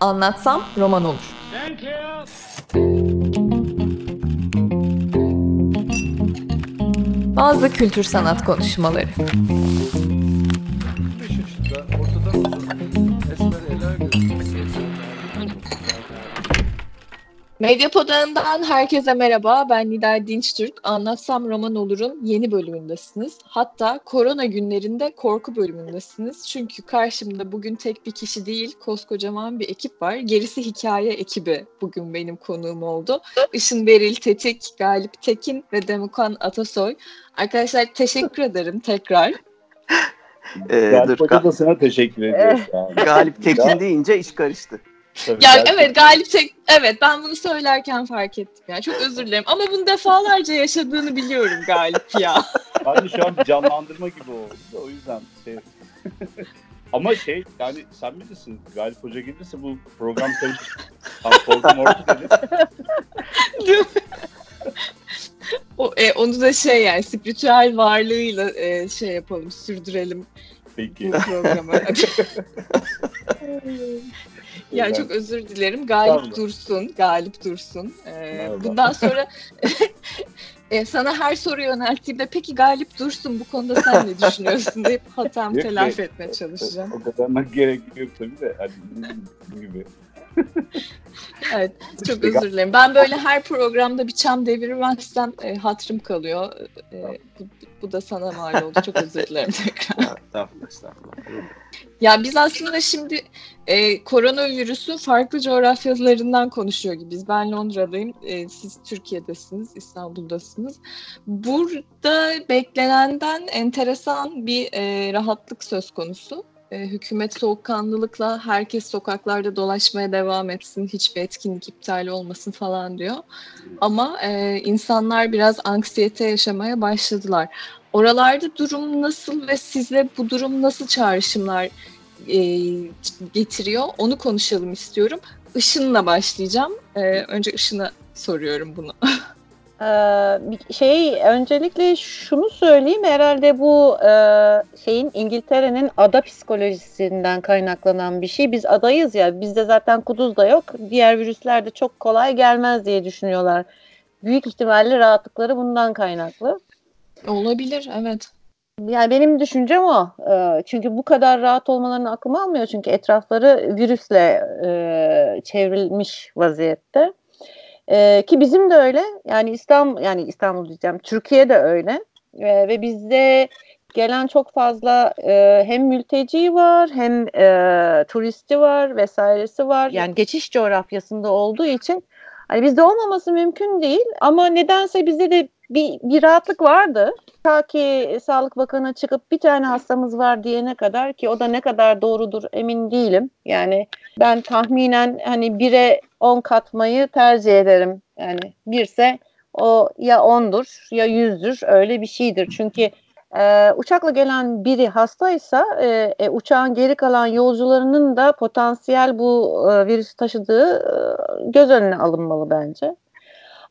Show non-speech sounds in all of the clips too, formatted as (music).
Anlatsam roman olur. Bazı kültür sanat konuşmaları. Medya Odağı'ndan herkese merhaba. Ben Nidal Dinçtürk. Anlatsam Roman Olur'un yeni bölümündesiniz. Hatta korona günlerinde korku bölümündesiniz. Çünkü karşımda bugün tek bir kişi değil, koskocaman bir ekip var. Gerisi hikaye ekibi bugün benim konuğum oldu. Işın Beril Tetik, Galip Tekin ve Demukan Atasoy. Arkadaşlar teşekkür ederim tekrar. Ee, Galip Hoca da sana teşekkür ediyoruz. Yani. Galip Tekin deyince iş karıştı. Tabii Ya gerçekten. evet Galip Tek evet ben bunu söylerken fark ettim ya. Çok özür dilerim ama bunu defalarca yaşadığını biliyorum Galip ya. (laughs) De şu an canlandırma gibi oldu. O yüzden şey... (laughs) Ama şey yani sen bilirsin Galip Hoca gelirse bu program karışır. (laughs) Dedi. Değil mi? o, e, onu da şey yani spiritüel varlığıyla e, şey yapalım sürdürelim Peki. bu programı. Ya Ben- çok özür dilerim. Galip Estağfurullah. Dursun, Galip Dursun. Ee, Merhaba. bundan sonra (laughs) e, sana her soruyu yönelttiğimde peki Galip Dursun bu konuda sen ne düşünüyorsun deyip hatamı Yok, telafi etmeye çalışacağım. O kadarına gerek yok tabii de. Hani gibi. (laughs) Evet, çok özür dilerim. Ben böyle her programda bir çam devirmezsem e, hatırım kalıyor. E, bu, bu da sana mal oldu. Çok özür dilerim tekrar. Estağfurullah, estağfurullah. Ya biz aslında şimdi e, koronavirüsü farklı coğrafyalarından konuşuyor gibiyiz. Ben Londra'dayım, e, siz Türkiye'desiniz, İstanbul'dasınız. Burada beklenenden enteresan bir e, rahatlık söz konusu. E, hükümet soğukkanlılıkla herkes sokaklarda dolaşmaya devam etsin, hiçbir etkinlik iptal olmasın falan diyor. Ama e, insanlar biraz anksiyete yaşamaya başladılar. Oralarda durum nasıl ve size bu durum nasıl çağrışımlar e, getiriyor? Onu konuşalım istiyorum. Işın'la başlayacağım. E, önce Işın'a soruyorum bunu. (laughs) Ee, şey öncelikle şunu söyleyeyim herhalde bu e, şeyin İngiltere'nin ada psikolojisinden kaynaklanan bir şey. Biz adayız ya bizde zaten kuduz da yok. Diğer virüsler de çok kolay gelmez diye düşünüyorlar. Büyük ihtimalle rahatlıkları bundan kaynaklı. Olabilir, evet. Yani benim düşüncem o. Ee, çünkü bu kadar rahat olmalarını aklım almıyor. Çünkü etrafları virüsle e, çevrilmiş vaziyette. Ee, ki bizim de öyle. Yani İstanbul yani İstanbul diyeceğim. Türkiye de öyle. Ee, ve bizde gelen çok fazla e, hem mülteci var hem e, turisti var vesairesi var. Yani geçiş coğrafyasında olduğu için hani bizde olmaması mümkün değil. Ama nedense bizde de bir, bir rahatlık vardı. Ta ki Sağlık Bakanı çıkıp bir tane hastamız var diyene kadar ki o da ne kadar doğrudur emin değilim. Yani ben tahminen hani 1'e 10 katmayı tercih ederim. Yani birse o ya 10'dur ya 100'dür öyle bir şeydir. Çünkü e, uçakla gelen biri hastaysa e, e, uçağın geri kalan yolcularının da potansiyel bu e, virüs taşıdığı e, göz önüne alınmalı bence.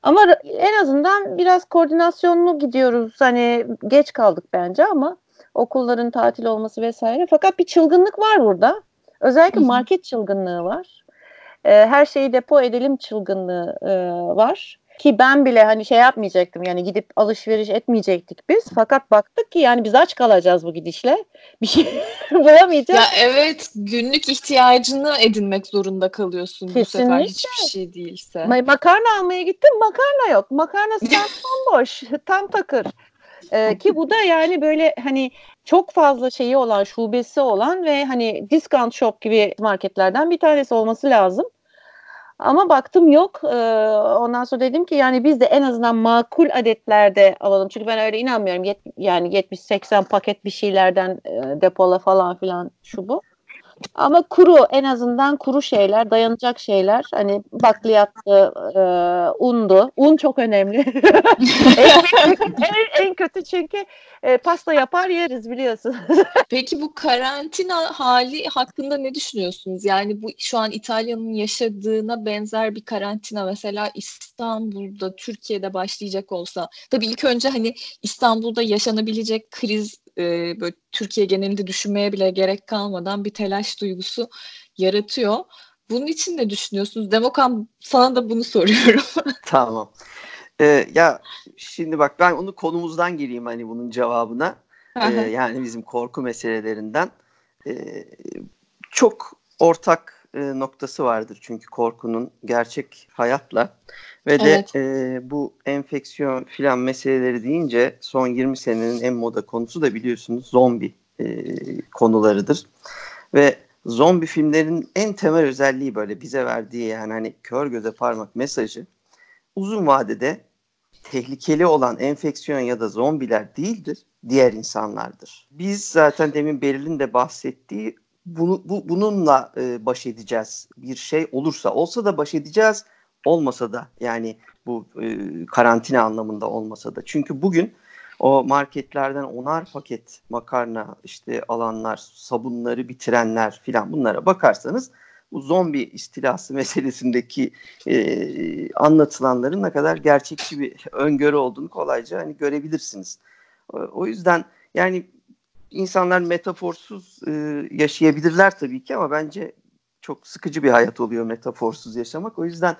Ama en azından biraz koordinasyonlu gidiyoruz. Hani geç kaldık bence ama okulların tatil olması vesaire. Fakat bir çılgınlık var burada. Özellikle market çılgınlığı var. Ee, her şeyi depo edelim çılgınlığı e, var. Ki ben bile hani şey yapmayacaktım yani gidip alışveriş etmeyecektik biz. Fakat baktık ki yani biz aç kalacağız bu gidişle. Bir şey (laughs) bulamayacağız. Ya evet, günlük ihtiyacını edinmek zorunda kalıyorsun bu sefer Kesinlikle. hiçbir şey değilse. Ma- makarna almaya gittim makarna yok. Makarna (laughs) stand bomboş. Tam takır. Ee, ki bu da yani böyle hani çok fazla şeyi olan, şubesi olan ve hani discount shop gibi marketlerden bir tanesi olması lazım. Ama baktım yok. Ee, ondan sonra dedim ki yani biz de en azından makul adetlerde alalım. Çünkü ben öyle inanmıyorum. Yani 70-80 paket bir şeylerden e, depola falan filan şu bu. Ama kuru en azından kuru şeyler, dayanacak şeyler. Hani bakliyattı, e, undu. Un çok önemli. (laughs) en, en, en kötü çünkü e, pasta yapar yeriz biliyorsun. (laughs) Peki bu karantina hali hakkında ne düşünüyorsunuz? Yani bu şu an İtalya'nın yaşadığına benzer bir karantina mesela İstanbul'da, Türkiye'de başlayacak olsa. Tabii ilk önce hani İstanbul'da yaşanabilecek kriz e, böyle Türkiye genelinde düşünmeye bile gerek kalmadan bir telaş duygusu yaratıyor. Bunun için ne düşünüyorsunuz? Demokan sana da bunu (laughs) soruyorum. tamam. Ee, ya şimdi bak ben onu konumuzdan gireyim hani bunun cevabına. ee, yani bizim korku meselelerinden. Ee, çok ortak e, noktası vardır çünkü korkunun gerçek hayatla ve de evet. e, bu enfeksiyon filan meseleleri deyince son 20 senenin en moda konusu da biliyorsunuz zombi e, konularıdır ve zombi filmlerin en temel özelliği böyle bize verdiği yani hani kör göze parmak mesajı uzun vadede tehlikeli olan enfeksiyon ya da zombiler değildir, diğer insanlardır. Biz zaten demin Beril'in de bahsettiği bunu, bu, bununla e, baş edeceğiz. Bir şey olursa, olsa da baş edeceğiz, olmasa da yani bu e, karantina anlamında olmasa da. Çünkü bugün o marketlerden onar paket makarna işte alanlar, sabunları bitirenler filan bunlara bakarsanız bu zombi istilası (laughs) meselesindeki e, anlatılanların ne kadar gerçekçi bir öngörü olduğunu kolayca hani görebilirsiniz. O, yüzden yani insanlar metaforsuz e, yaşayabilirler tabii ki ama bence çok sıkıcı bir hayat oluyor metaforsuz yaşamak. O yüzden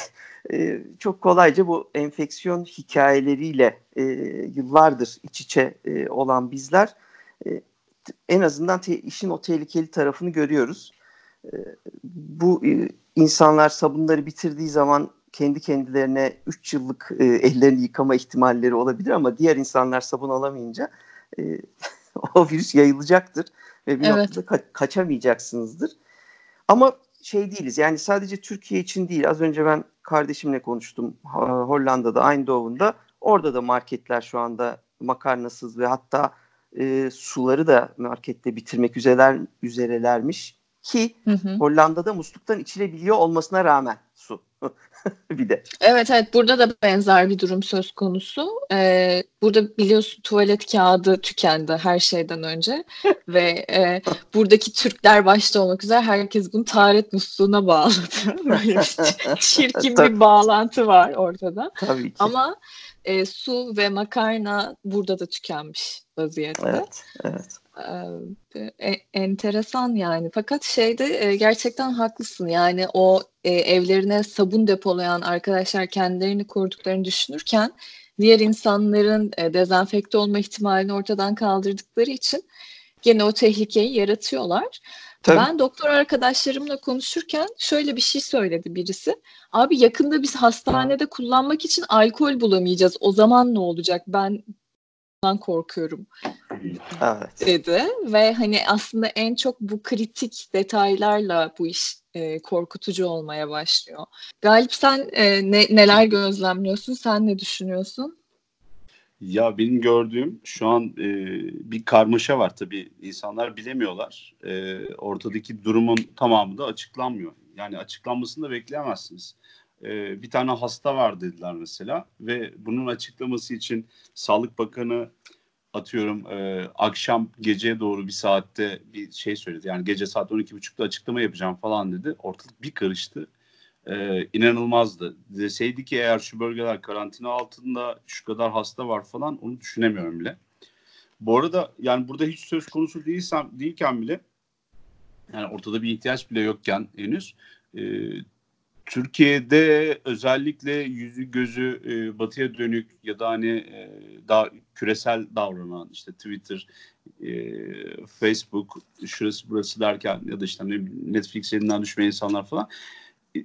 (laughs) e, çok kolayca bu enfeksiyon hikayeleriyle e, yıllardır iç içe e, olan bizler e, en azından te, işin o tehlikeli tarafını görüyoruz. E, bu e, insanlar sabunları bitirdiği zaman kendi kendilerine 3 yıllık e, ellerini yıkama ihtimalleri olabilir ama diğer insanlar sabun alamayınca e, (laughs) o virüs yayılacaktır ve bir evet. noktada ka- kaçamayacaksınızdır. Ama şey değiliz yani sadece Türkiye için değil az önce ben kardeşimle konuştum Hollanda'da Eindhoven'da orada da marketler şu anda makarnasız ve hatta e, suları da markette bitirmek üzereler, üzerelermiş ki hı hı. Hollanda'da musluktan içilebiliyor olmasına rağmen. (laughs) bir de. Evet evet burada da benzer bir durum söz konusu. Ee, burada biliyorsun tuvalet kağıdı tükendi her şeyden önce (laughs) ve e, buradaki Türkler başta olmak üzere herkes bunu taharet musluğuna bağladı. (laughs) Böyle bir çirkin bir bağlantı var ortada. Tabii ki. Ama e, su ve makarna burada da tükenmiş vaziyette. Evet, evet. E, enteresan yani. Fakat şeyde e, gerçekten haklısın. Yani o e, evlerine sabun depolayan arkadaşlar kendilerini koruduklarını düşünürken diğer insanların e, dezenfekte olma ihtimalini ortadan kaldırdıkları için gene o tehlikeyi yaratıyorlar. Tabii. Ben doktor arkadaşlarımla konuşurken şöyle bir şey söyledi birisi. Abi yakında biz hastanede kullanmak için alkol bulamayacağız. O zaman ne olacak? Ben korkuyorum evet. dedi ve hani aslında en çok bu kritik detaylarla bu iş e, korkutucu olmaya başlıyor. Galip sen e, ne, neler gözlemliyorsun? Sen ne düşünüyorsun? Ya benim gördüğüm şu an e, bir karmaşa var tabii insanlar bilemiyorlar. E, ortadaki durumun tamamı da açıklanmıyor. Yani açıklanmasını da bekleyemezsiniz. E, bir tane hasta var dediler mesela ve bunun açıklaması için Sağlık Bakanı atıyorum e, akşam geceye doğru bir saatte bir şey söyledi. Yani gece saat 12.30'da açıklama yapacağım falan dedi. Ortalık bir karıştı. E, inanılmazdı. Deseydi ki eğer şu bölgeler karantina altında şu kadar hasta var falan onu düşünemiyorum bile. Bu arada yani burada hiç söz konusu değilsem değilken bile yani ortada bir ihtiyaç bile yokken henüz e, Türkiye'de özellikle yüzü gözü e, batıya dönük ya da hani e, daha küresel davranan işte Twitter, e, Facebook, şurası burası derken ya da işte Netflix elinden düşmeyen insanlar falan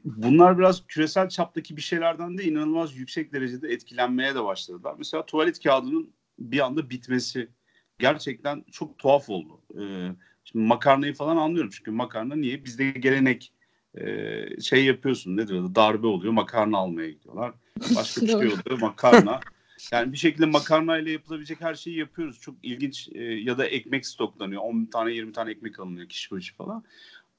bunlar biraz küresel çaptaki bir şeylerden de inanılmaz yüksek derecede etkilenmeye de başladılar. Mesela tuvalet kağıdının bir anda bitmesi gerçekten çok tuhaf oldu. Ee, şimdi makarnayı falan anlıyorum çünkü makarna niye? Bizde gelenek e, şey yapıyorsun nedir adı darbe oluyor makarna almaya gidiyorlar. Başka bir şey oluyor makarna. Yani bir şekilde makarna ile yapılabilecek her şeyi yapıyoruz. Çok ilginç e, ya da ekmek stoklanıyor. 10 tane 20 tane ekmek alınıyor kişi başı falan.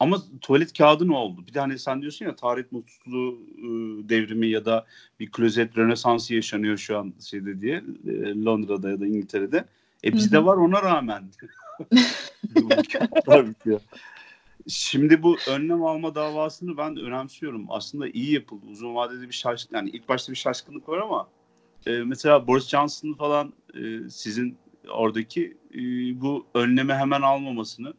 Ama tuvalet kağıdı ne oldu? Bir tane sen diyorsun ya tarih musluğu e, devrimi ya da bir klozet rönesansı yaşanıyor şu an şeyde diye e, Londra'da ya da İngiltere'de. E bizde var ona rağmen. (laughs) Şimdi bu önlem alma davasını ben önemsiyorum. Aslında iyi yapıldı. Uzun vadede bir şaşkın yani ilk başta bir şaşkınlık var ama e, mesela Boris Johnson falan e, sizin oradaki e, bu önleme hemen almamasını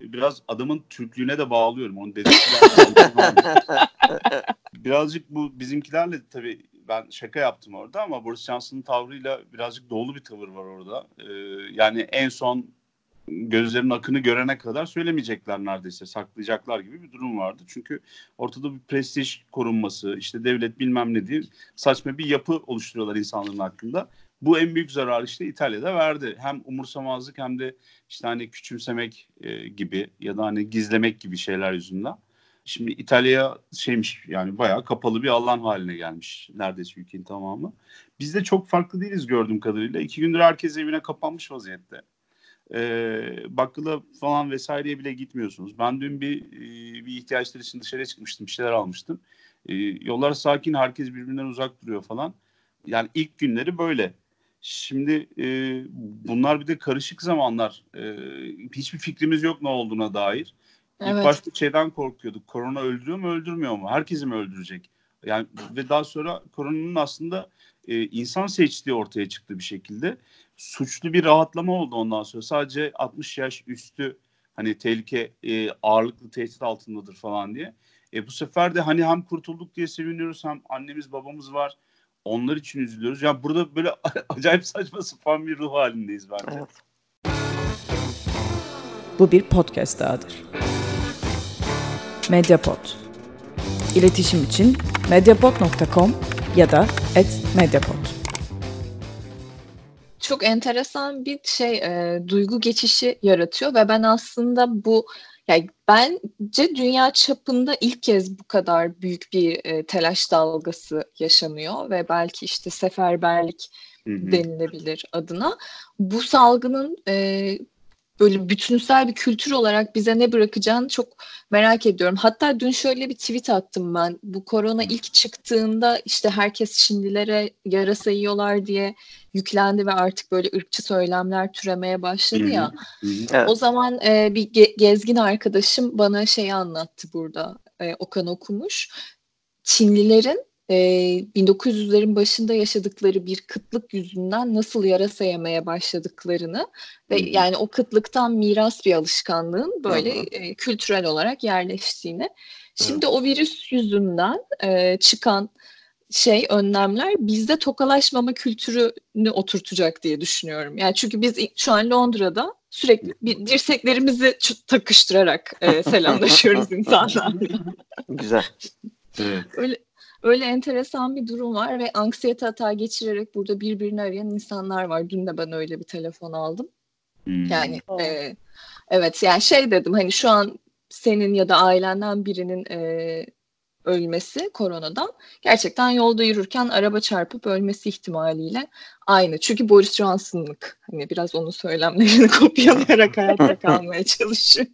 biraz adamın Türklüğüne de bağlıyorum. Onu (laughs) birazcık bu bizimkilerle tabii ben şaka yaptım orada ama Boris Johnson'ın tavrıyla birazcık dolu bir tavır var orada. Ee, yani en son gözlerin akını görene kadar söylemeyecekler neredeyse saklayacaklar gibi bir durum vardı. Çünkü ortada bir prestij korunması işte devlet bilmem ne diye saçma bir yapı oluşturuyorlar insanların hakkında. Bu en büyük zarar işte İtalya'da verdi. Hem umursamazlık hem de işte hani küçümsemek e, gibi ya da hani gizlemek gibi şeyler yüzünden. Şimdi İtalya şeymiş yani bayağı kapalı bir alan haline gelmiş neredeyse ülkenin tamamı. Biz de çok farklı değiliz gördüğüm kadarıyla. İki gündür herkes evine kapanmış vaziyette. Ee, bakkala falan vesaireye bile gitmiyorsunuz. Ben dün bir e, bir ihtiyaçlar için dışarıya çıkmıştım, bir şeyler almıştım. E, yollar sakin, herkes birbirinden uzak duruyor falan. Yani ilk günleri böyle. Şimdi e, bunlar bir de karışık zamanlar. E, hiçbir fikrimiz yok ne olduğuna dair. Evet. İlk başta şeyden korkuyorduk. Korona öldürüyor mu öldürmüyor mu? Herkesi mi öldürecek? Yani ve daha sonra koronanın aslında e, insan seçtiği ortaya çıktı bir şekilde. Suçlu bir rahatlama oldu ondan sonra. Sadece 60 yaş üstü hani tehlike e, ağırlıklı tehdit altındadır falan diye. E, bu sefer de hani hem kurtulduk diye seviniyoruz hem annemiz babamız var. Onlar için üzülüyoruz. Yani burada böyle (laughs) acayip saçma sapan bir ruh halindeyiz bence. Evet. Bu bir podcast dahadır. Mediapod. İletişim için mediapod.com ya da @mediapod. Çok enteresan bir şey, e, duygu geçişi yaratıyor ve ben aslında bu yani bence dünya çapında ilk kez bu kadar büyük bir e, telaş dalgası yaşanıyor ve belki işte seferberlik Hı-hı. denilebilir adına. Bu salgının e, böyle bütünsel bir kültür olarak bize ne bırakacağını çok merak ediyorum. Hatta dün şöyle bir tweet attım ben. Bu korona ilk çıktığında işte herkes şimdilere yarasa yiyorlar diye yüklendi ve artık böyle ırkçı söylemler türemeye başladı ya. Evet. O zaman e, bir ge- gezgin arkadaşım bana şeyi anlattı burada. E, Okan okumuş. Çinlilerin e, 1900'lerin başında yaşadıkları bir kıtlık yüzünden nasıl yarasa yemeye başladıklarını ve hmm. yani o kıtlıktan miras bir alışkanlığın böyle e, kültürel olarak yerleştiğini. Şimdi evet. o virüs yüzünden e, çıkan şey önlemler bizde tokalaşmama kültürünü oturtacak diye düşünüyorum. Yani çünkü biz şu an Londra'da sürekli bir dirseklerimizi takıştırarak e, selamlaşıyoruz (laughs) insanlarla. Güzel. (laughs) Evet. Öyle Öyle enteresan bir durum var ve anksiyete hata geçirerek burada birbirini arayan insanlar var. Dün de ben öyle bir telefon aldım. Hmm. Yani e, evet yani şey dedim hani şu an senin ya da ailenden birinin e, ölmesi koronadan gerçekten yolda yürürken araba çarpıp ölmesi ihtimaliyle aynı. Çünkü Boris Johnson'lık hani biraz onun söylemlerini (laughs) kopyalayarak (laughs) hayatta kalmaya çalışıyor.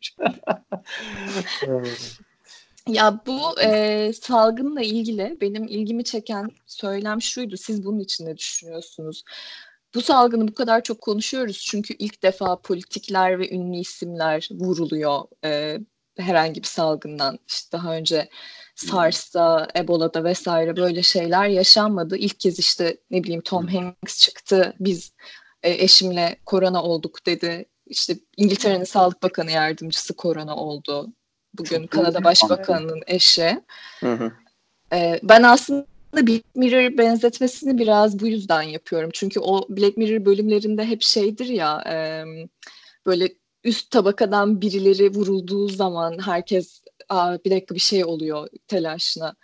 Ya bu e, salgınla ilgili benim ilgimi çeken söylem şuydu. Siz bunun için ne düşünüyorsunuz? Bu salgını bu kadar çok konuşuyoruz çünkü ilk defa politikler ve ünlü isimler vuruluyor e, herhangi bir salgından. İşte daha önce SARS'ta, Ebola'da vesaire böyle şeyler yaşanmadı. İlk kez işte ne bileyim Tom Hanks çıktı. Biz e, eşimle korona olduk dedi. İşte İngiltere'nin Sağlık Bakanı yardımcısı korona oldu bugün Çok Kanada Başbakanı'nın eşi. Hı hı. Ee, ben aslında Black Mirror benzetmesini biraz bu yüzden yapıyorum. Çünkü o Black Mirror bölümlerinde hep şeydir ya e, böyle üst tabakadan birileri vurulduğu zaman herkes Aa, bir dakika bir şey oluyor telaşına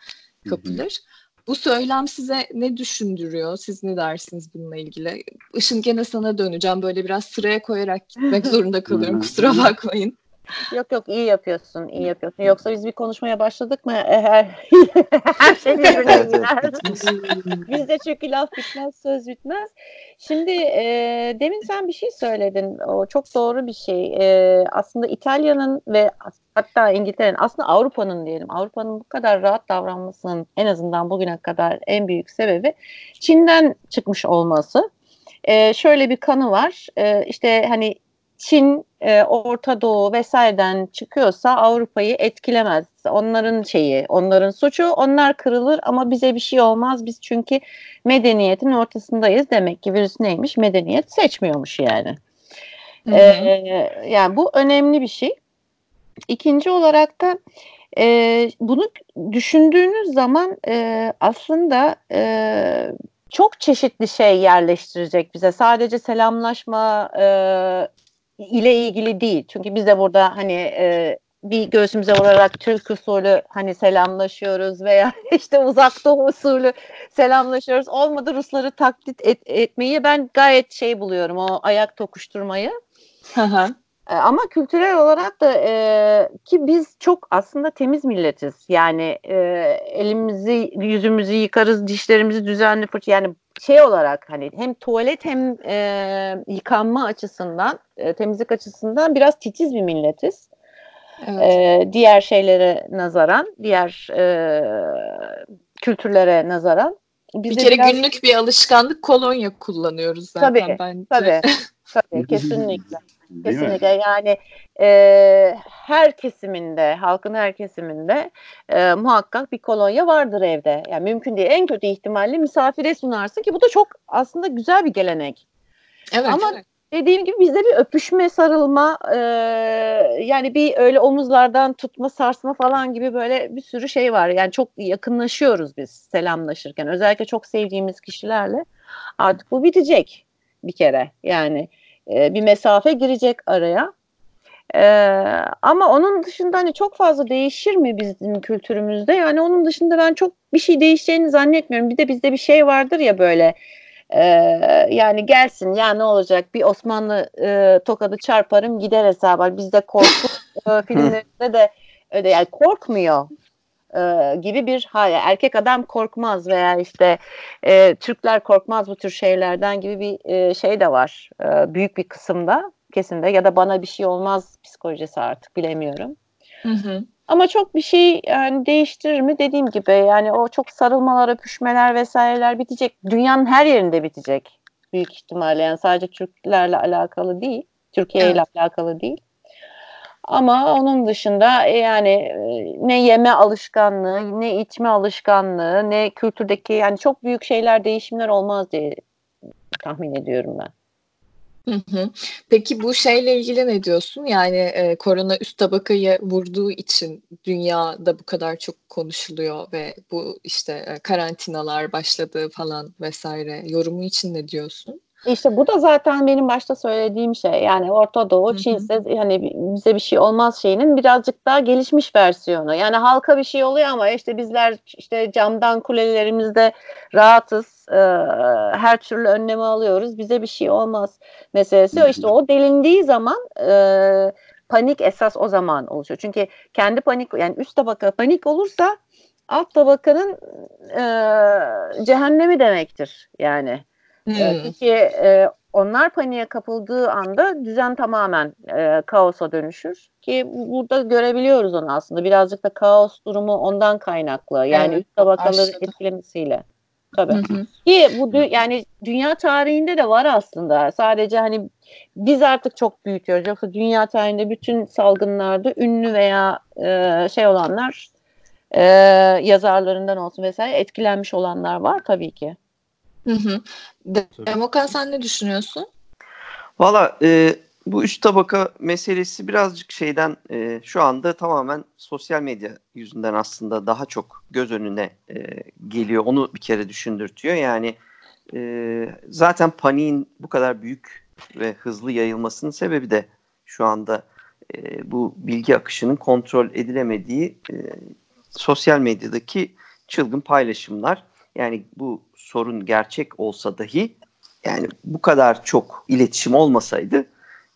kapılır. Hı hı. Bu söylem size ne düşündürüyor? Siz ne dersiniz bununla ilgili? Işın gene sana döneceğim. Böyle biraz sıraya koyarak gitmek (laughs) zorunda kalıyorum. Kusura bakmayın. Yok yok iyi yapıyorsun, iyi yapıyorsun. Yoksa biz bir konuşmaya başladık mı e, her, (laughs) her şey birbirine girer. Bizde çünkü laf bitmez, söz bitmez. Şimdi e, demin sen bir şey söyledin. O çok doğru bir şey. E, aslında İtalya'nın ve hatta İngiltere'nin aslında Avrupa'nın diyelim Avrupa'nın bu kadar rahat davranmasının en azından bugüne kadar en büyük sebebi Çin'den çıkmış olması. E, şöyle bir kanı var. E, işte hani Çin, e, Orta Doğu vesaireden çıkıyorsa Avrupa'yı etkilemez. Onların şeyi, onların suçu, onlar kırılır ama bize bir şey olmaz. Biz çünkü medeniyetin ortasındayız. Demek ki virüs neymiş? Medeniyet seçmiyormuş yani. Hı hı. Ee, yani bu önemli bir şey. İkinci olarak da e, bunu düşündüğünüz zaman e, aslında e, çok çeşitli şey yerleştirecek bize. Sadece selamlaşma e, ile ilgili değil. Çünkü biz de burada hani e, bir göğsümüze vurarak Türk usulü hani selamlaşıyoruz veya (laughs) işte uzak doğu usulü selamlaşıyoruz. Olmadı Rusları taklit et, etmeyi ben gayet şey buluyorum o ayak tokuşturmayı. Hı. E, Ama kültürel olarak da e, ki biz çok aslında temiz milletiz. Yani e, elimizi yüzümüzü yıkarız, dişlerimizi düzenli fırça yani şey olarak hani hem tuvalet hem e, yıkanma açısından, e, temizlik açısından biraz titiz bir milletiz. Evet. E, diğer şeylere nazaran, diğer e, kültürlere nazaran. bir Bizde kere biraz- günlük bir alışkanlık kolonya kullanıyoruz zaten Tabii, bence. Tabii, (laughs) tabii kesinlikle. Değil mi? Kesinlikle yani e, her kesiminde, halkın her kesiminde e, muhakkak bir kolonya vardır evde. Yani mümkün değil. En kötü ihtimalle misafire sunarsın ki bu da çok aslında güzel bir gelenek. Evet. Ama- evet. Dediğim gibi bizde bir öpüşme, sarılma, e, yani bir öyle omuzlardan tutma, sarsma falan gibi böyle bir sürü şey var. Yani çok yakınlaşıyoruz biz selamlaşırken. Özellikle çok sevdiğimiz kişilerle. Artık bu bitecek bir kere. Yani e, bir mesafe girecek araya. E, ama onun dışında hani çok fazla değişir mi bizim kültürümüzde? Yani onun dışında ben çok bir şey değişeceğini zannetmiyorum. Bir de bizde bir şey vardır ya böyle e, yani gelsin ya ne olacak bir Osmanlı e, tokadı çarparım gider hesabı. Bizde korku e, filmlerinde de öyle yani korkmuyor e, gibi bir hal. Erkek adam korkmaz veya işte e, Türkler korkmaz bu tür şeylerden gibi bir e, şey de var. E, büyük bir kısımda kesimde ya da bana bir şey olmaz psikolojisi artık bilemiyorum. Hı hı. Ama çok bir şey yani değiştirir mi dediğim gibi yani o çok sarılmalar, öpüşmeler vesaireler bitecek. Dünyanın her yerinde bitecek büyük ihtimalle yani sadece Türklerle alakalı değil, Türkiye ile alakalı değil. Ama onun dışında e, yani e, ne yeme alışkanlığı, ne içme alışkanlığı, ne kültürdeki yani çok büyük şeyler, değişimler olmaz diye tahmin ediyorum ben. Hı hı. Peki bu şeyle ilgili ne diyorsun? Yani e, korona üst tabakayı vurduğu için dünyada bu kadar çok konuşuluyor ve bu işte e, karantinalar başladı falan vesaire. Yorumu için ne diyorsun? İşte bu da zaten benim başta söylediğim şey. Yani Orta Doğu. Çin'se hani bize bir şey olmaz şeyinin birazcık daha gelişmiş versiyonu. Yani halka bir şey oluyor ama işte bizler işte camdan kulelerimizde rahatız. Ee, her türlü önlemi alıyoruz. Bize bir şey olmaz meselesi. Hı hı. İşte o delindiği zaman e, panik esas o zaman oluşuyor. Çünkü kendi panik yani üst tabaka panik olursa alt tabakanın e, cehennemi demektir yani. E, Hmm. Çünkü e, onlar paniğe kapıldığı anda düzen tamamen e, kaosa dönüşür. Ki bu- burada görebiliyoruz onu aslında. Birazcık da kaos durumu ondan kaynaklı. Yani Evet, üst tabakaları başladı. etkilemesiyle. Tabii. Hı hı. Ki bu dü- yani dünya tarihinde de var aslında. Sadece hani biz artık çok büyütüyoruz. Yoksa dünya tarihinde bütün salgınlarda ünlü veya e, şey olanlar e, yazarlarından olsun vesaire etkilenmiş olanlar var tabii ki. Hı. Demokan sen ne düşünüyorsun? Valla e, bu üç tabaka meselesi birazcık şeyden e, şu anda tamamen sosyal medya yüzünden aslında daha çok göz önüne e, geliyor. Onu bir kere düşündürtüyor. Yani e, zaten paniğin bu kadar büyük ve hızlı yayılmasının sebebi de şu anda e, bu bilgi akışının kontrol edilemediği e, sosyal medyadaki çılgın paylaşımlar. Yani bu sorun gerçek olsa dahi yani bu kadar çok iletişim olmasaydı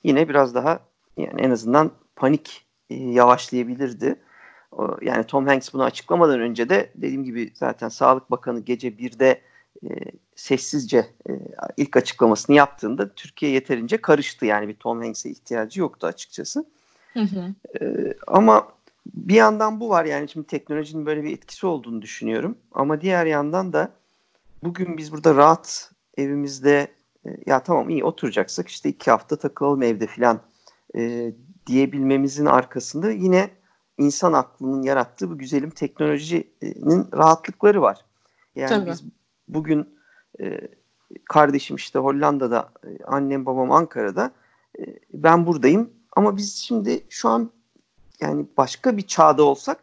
yine biraz daha yani en azından panik e, yavaşlayabilirdi. O, yani Tom Hanks bunu açıklamadan önce de dediğim gibi zaten Sağlık Bakanı gece 1'de e, sessizce e, ilk açıklamasını yaptığında Türkiye yeterince karıştı. Yani bir Tom Hanks'e ihtiyacı yoktu açıkçası. Hı hı. Ee, ama bir yandan bu var yani şimdi teknolojinin böyle bir etkisi olduğunu düşünüyorum. Ama diğer yandan da bugün biz burada rahat evimizde e, ya tamam iyi oturacaksak işte iki hafta takılalım evde filan e, diyebilmemizin arkasında yine insan aklının yarattığı bu güzelim teknolojinin rahatlıkları var. Yani Tabii. biz bugün e, kardeşim işte Hollanda'da, e, annem babam Ankara'da, e, ben buradayım. Ama biz şimdi şu an yani başka bir çağda olsak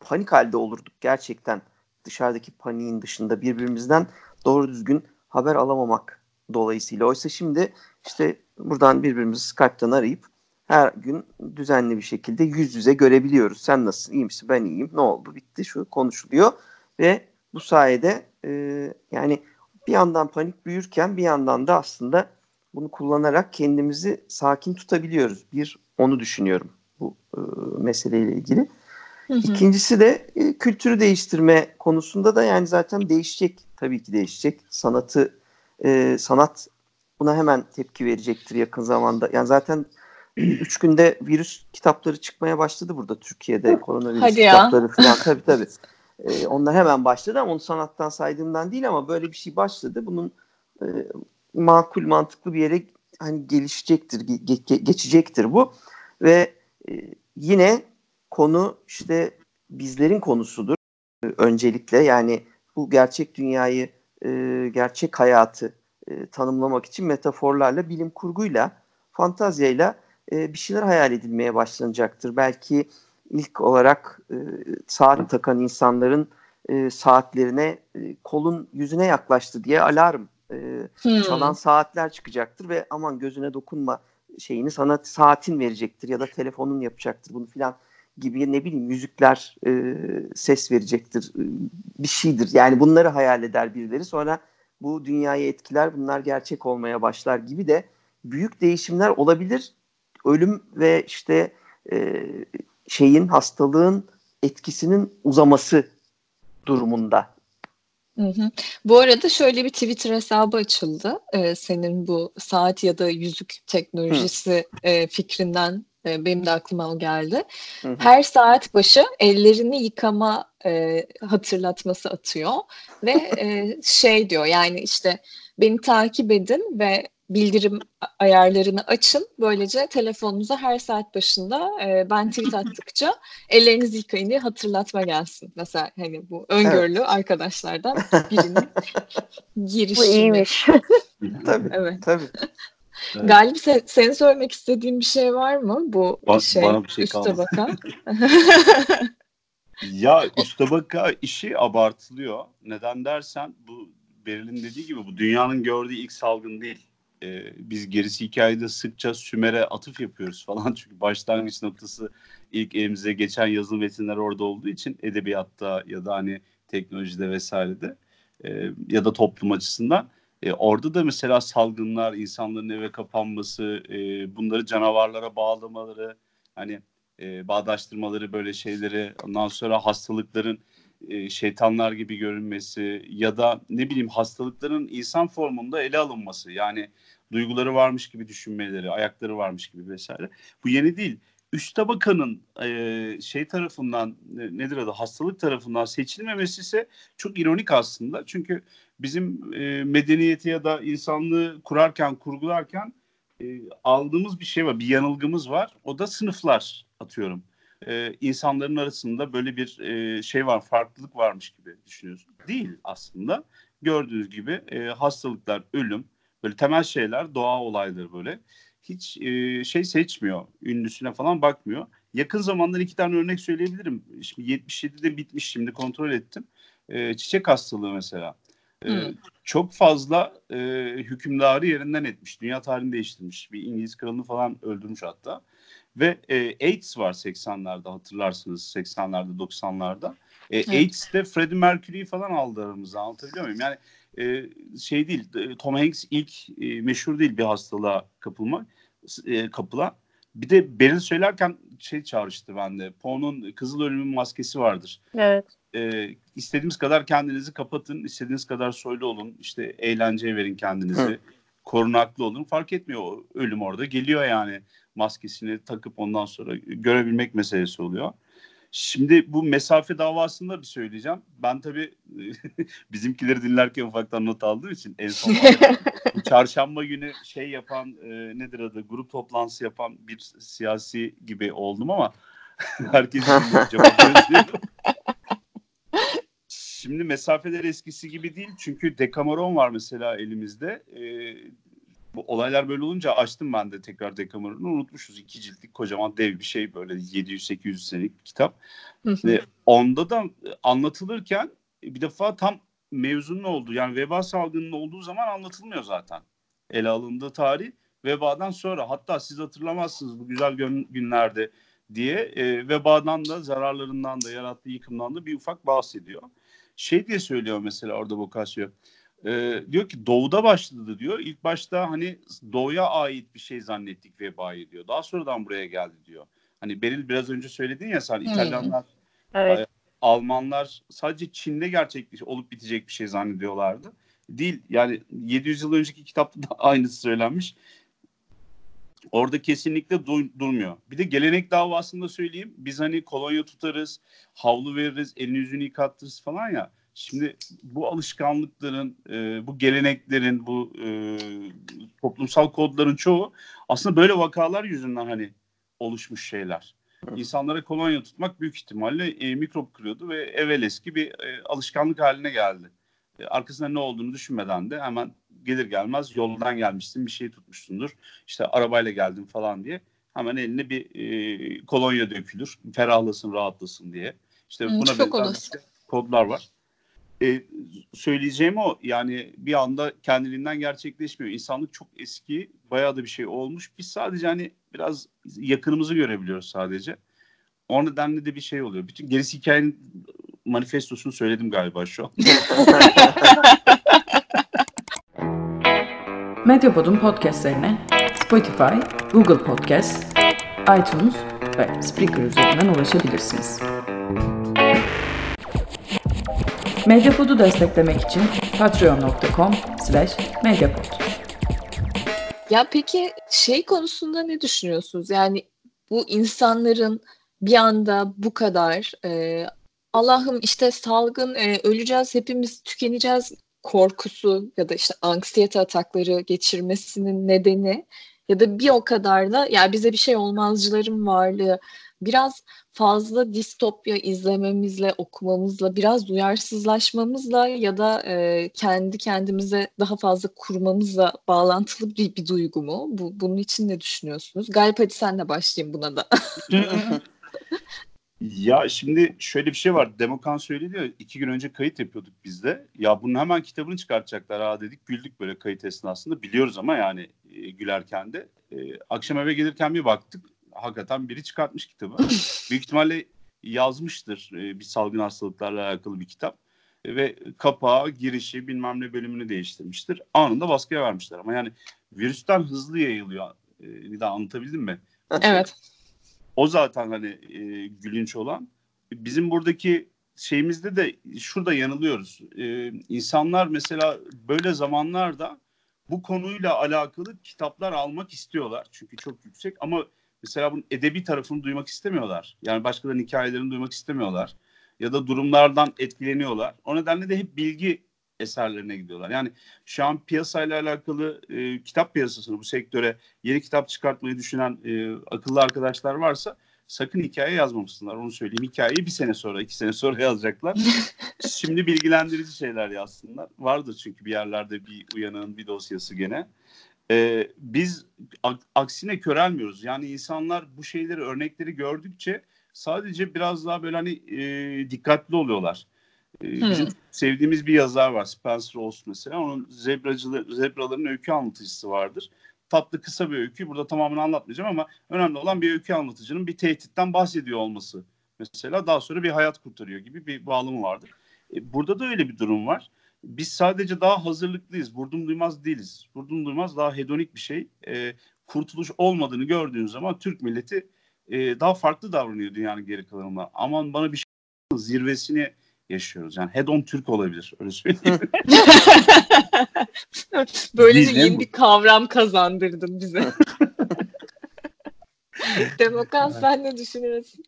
panik halde olurduk gerçekten. Dışarıdaki paniğin dışında birbirimizden doğru düzgün haber alamamak dolayısıyla. Oysa şimdi işte buradan birbirimizi Skype'tan arayıp her gün düzenli bir şekilde yüz yüze görebiliyoruz. Sen nasılsın? İyi misin? Ben iyiyim. Ne oldu? Bitti. Şu konuşuluyor ve bu sayede e, yani bir yandan panik büyürken bir yandan da aslında bunu kullanarak kendimizi sakin tutabiliyoruz. Bir onu düşünüyorum bu e, meseleyle ilgili. Hı hı. İkincisi de e, kültürü değiştirme konusunda da yani zaten değişecek tabii ki değişecek. Sanatı e, sanat buna hemen tepki verecektir yakın zamanda. Yani zaten (clears throat) üç günde virüs kitapları çıkmaya başladı burada Türkiye'de koronavirüs Hadi kitapları ya. falan tabii tabii. E, onlar hemen başladı ama onu sanattan saydığımdan değil ama böyle bir şey başladı. Bunun e, makul mantıklı bir yere hani gelişecektir, ge- ge- geçecektir bu ve yine konu işte bizlerin konusudur e, öncelikle yani bu gerçek dünyayı, e, gerçek hayatı e, tanımlamak için metaforlarla, bilim kurguyla, fantazyayla bir şeyler hayal edilmeye başlanacaktır. Belki ilk olarak saat takan insanların saatlerine kolun yüzüne yaklaştı diye alarm hmm. çalan saatler çıkacaktır ve aman gözüne dokunma şeyini sana saatin verecektir ya da telefonun yapacaktır bunu filan gibi ne bileyim müzikler e, ses verecektir e, bir şeydir. Yani bunları hayal eder birileri sonra bu dünyayı etkiler bunlar gerçek olmaya başlar gibi de büyük değişimler olabilir. Ölüm ve işte e, şeyin hastalığın etkisinin uzaması durumunda. Hı hı. Bu arada şöyle bir Twitter hesabı açıldı. Ee, senin bu saat ya da yüzük teknolojisi e, fikrinden e, benim de aklıma o geldi. Hı hı. Her saat başı ellerini yıkama e, hatırlatması atıyor ve e, şey diyor yani işte beni takip edin ve bildirim ayarlarını açın. Böylece telefonunuza her saat başında e, ben tweet (laughs) attıkça ellerinizi yıkayın diye hatırlatma gelsin. Mesela hani bu öngörülü evet. arkadaşlardan birinin (laughs) girişimi. Bu iyiymiş. (laughs) tabii. Evet. Tabii. Evet. Galip sen, senin söylemek istediğin bir şey var mı bu ba- şey, bana bir şey üst tabaka? ya üst tabaka işi abartılıyor. Neden dersen bu Beril'in dediği gibi bu dünyanın gördüğü ilk salgın değil e, biz gerisi hikayede sıkça Sümer'e atıf yapıyoruz falan. (laughs) Çünkü başlangıç noktası ilk elimize geçen yazılı metinler orada olduğu için edebiyatta ya da hani teknolojide vesairede e, ya da toplum açısından e, orada da mesela salgınlar, insanların eve kapanması, e, bunları canavarlara bağlamaları, hani e, bağdaştırmaları böyle şeyleri, ondan sonra hastalıkların e, şeytanlar gibi görünmesi ya da ne bileyim hastalıkların insan formunda ele alınması yani duyguları varmış gibi düşünmeleri, ayakları varmış gibi vesaire. Bu yeni değil. Üst tabakanın e, şey tarafından ne, nedir adı hastalık tarafından seçilmemesi ise çok ironik aslında. Çünkü bizim e, medeniyeti ya da insanlığı kurarken, kurgularken e, aldığımız bir şey var, bir yanılgımız var. O da sınıflar atıyorum e, insanların arasında böyle bir e, şey var, farklılık varmış gibi düşünüyorsun. Değil aslında. Gördüğünüz gibi e, hastalıklar, ölüm, böyle temel şeyler, doğa olayları böyle. Hiç e, şey seçmiyor, ünlüsüne falan bakmıyor. Yakın zamandan iki tane örnek söyleyebilirim. Şimdi 77'de bitmiş şimdi kontrol ettim. E, çiçek hastalığı mesela. E, hmm. Çok fazla e, hükümdarı yerinden etmiş. Dünya tarihini değiştirmiş. Bir İngiliz kralını falan öldürmüş hatta. Ve e, AIDS var 80'lerde hatırlarsınız 80'lerde 90'larda. E, evet. AIDS'te Freddie Mercury'yi falan aldı aramıza anlatabiliyor muyum? Yani e, şey değil Tom Hanks ilk e, meşhur değil bir hastalığa kapılmak e, kapıla. Bir de Beryl söylerken şey çağrıştı bende. Poe'nun Kızıl Ölümün maskesi vardır. Evet. E, istediğiniz kadar kendinizi kapatın, istediğiniz kadar soylu olun, işte eğlenceye verin kendinizi. Hı. Korunaklı olun. Fark etmiyor ölüm orada. Geliyor yani maskesini takıp ondan sonra görebilmek meselesi oluyor. Şimdi bu mesafe davasında bir söyleyeceğim. Ben tabii (laughs) bizimkileri dinlerken ufaktan not aldığım için en son (laughs) çarşamba günü şey yapan e, nedir adı grup toplantısı yapan bir siyasi gibi oldum ama (laughs) herkes cevap Şimdi mesafeler eskisi gibi değil çünkü Dekameron var mesela elimizde. Ee, bu olaylar böyle olunca açtım ben de tekrar Dekameron'u unutmuşuz. iki ciltlik kocaman dev bir şey böyle 700-800 senelik bir kitap. Ve onda da anlatılırken bir defa tam mevzunun olduğu yani veba salgının olduğu zaman anlatılmıyor zaten. Ele alındığı tarih vebadan sonra hatta siz hatırlamazsınız bu güzel günlerde diye e, vebadan da zararlarından da yarattığı yıkımdan da bir ufak bahsediyor. Şey diye söylüyor mesela orada Boccaccio. E, diyor ki doğuda başladı diyor. İlk başta hani doğuya ait bir şey zannettik vebayı diyor. Daha sonradan buraya geldi diyor. Hani Beril biraz önce söyledin ya sen İtalyanlar, evet. Almanlar sadece Çin'de gerçekleş olup bitecek bir şey zannediyorlardı. Değil yani 700 yıl önceki kitapta da (laughs) aynısı söylenmiş. Orada kesinlikle du- durmuyor. Bir de gelenek davasında söyleyeyim. Biz hani kolonya tutarız, havlu veririz, elini yüzünü yıkattırız falan ya. Şimdi bu alışkanlıkların, e, bu geleneklerin, bu e, toplumsal kodların çoğu aslında böyle vakalar yüzünden hani oluşmuş şeyler. İnsanlara kolonya tutmak büyük ihtimalle e, mikrop kırıyordu ve evvel eski bir e, alışkanlık haline geldi. E, arkasında ne olduğunu düşünmeden de hemen gelir gelmez yoldan gelmişsin bir şey tutmuşsundur. İşte arabayla geldim falan diye hemen eline bir e, kolonya dökülür. Ferahlasın, rahatlasın diye. İşte buna benzer kodlar var. E, söyleyeceğim o yani bir anda kendiliğinden gerçekleşmiyor. İnsanlık çok eski, bayağı da bir şey olmuş. Biz sadece hani biraz yakınımızı görebiliyoruz sadece. O nedenle de bir şey oluyor. Bütün gerisi hikayenin manifestosunu söyledim galiba şu an. (laughs) Medyapod'un podcastlerine Spotify, Google Podcast, iTunes ve Spreaker üzerinden ulaşabilirsiniz. Medyapod'u desteklemek için patreon.com slash medyapod. Ya peki şey konusunda ne düşünüyorsunuz? Yani bu insanların bir anda bu kadar e, Allah'ım işte salgın e, öleceğiz hepimiz tükeneceğiz korkusu ya da işte anksiyete atakları geçirmesinin nedeni ya da bir o kadar da ya bize bir şey olmazcıların varlığı biraz fazla distopya izlememizle, okumamızla, biraz duyarsızlaşmamızla ya da e, kendi kendimize daha fazla kurmamızla bağlantılı bir, bir duygu mu? Bu, bunun için ne düşünüyorsunuz? Galip hadi senle başlayayım buna da. (laughs) Ya şimdi şöyle bir şey var. Demokan söyledi ya iki gün önce kayıt yapıyorduk biz de. Ya bunun hemen kitabını çıkartacaklar ha dedik. Güldük böyle kayıt esnasında. Biliyoruz ama yani e, gülerken de. E, akşam eve gelirken bir baktık. Hakikaten biri çıkartmış kitabı. (laughs) Büyük ihtimalle yazmıştır e, bir salgın hastalıklarla alakalı bir kitap. E, ve kapağı, girişi bilmem ne bölümünü değiştirmiştir. Anında baskıya vermişler. Ama yani virüsten hızlı yayılıyor. E, bir daha anlatabildim mi? Evet. O zaten hani e, gülünç olan. Bizim buradaki şeyimizde de şurada yanılıyoruz. E, insanlar mesela böyle zamanlarda bu konuyla alakalı kitaplar almak istiyorlar. Çünkü çok yüksek ama mesela bunun edebi tarafını duymak istemiyorlar. Yani başkalarının hikayelerini duymak istemiyorlar. Ya da durumlardan etkileniyorlar. O nedenle de hep bilgi eserlerine gidiyorlar. Yani şu an piyasayla alakalı e, kitap piyasasını bu sektöre yeni kitap çıkartmayı düşünen e, akıllı arkadaşlar varsa sakın hikaye yazmamışsınlar. Onu söyleyeyim. Hikayeyi bir sene sonra, iki sene sonra yazacaklar. (laughs) Şimdi bilgilendirici şeyler yazsınlar. Vardır çünkü bir yerlerde bir uyanığın bir dosyası gene. Ee, biz aksine körelmiyoruz. Yani insanlar bu şeyleri, örnekleri gördükçe sadece biraz daha böyle hani e, dikkatli oluyorlar. Ee, bizim hmm. sevdiğimiz bir yazar var Spencer Olson mesela. Onun zebracılı, zebraların öykü anlatıcısı vardır. Tatlı kısa bir öykü. Burada tamamını anlatmayacağım ama önemli olan bir öykü anlatıcının bir tehditten bahsediyor olması. Mesela daha sonra bir hayat kurtarıyor gibi bir bağlamı vardır. E, burada da öyle bir durum var. Biz sadece daha hazırlıklıyız. Vurdum duymaz değiliz. Vurdum duymaz daha hedonik bir şey. E, kurtuluş olmadığını gördüğün zaman Türk milleti e, daha farklı davranıyor dünyanın geri kalanına. Aman bana bir şey zirvesini yaşıyoruz. Yani head on Türk olabilir öyle söyleyeyim. (laughs) Böylece Değil, yeni bir kavram kazandırdın bize. (laughs) Demokrat sen ne düşünüyorsun?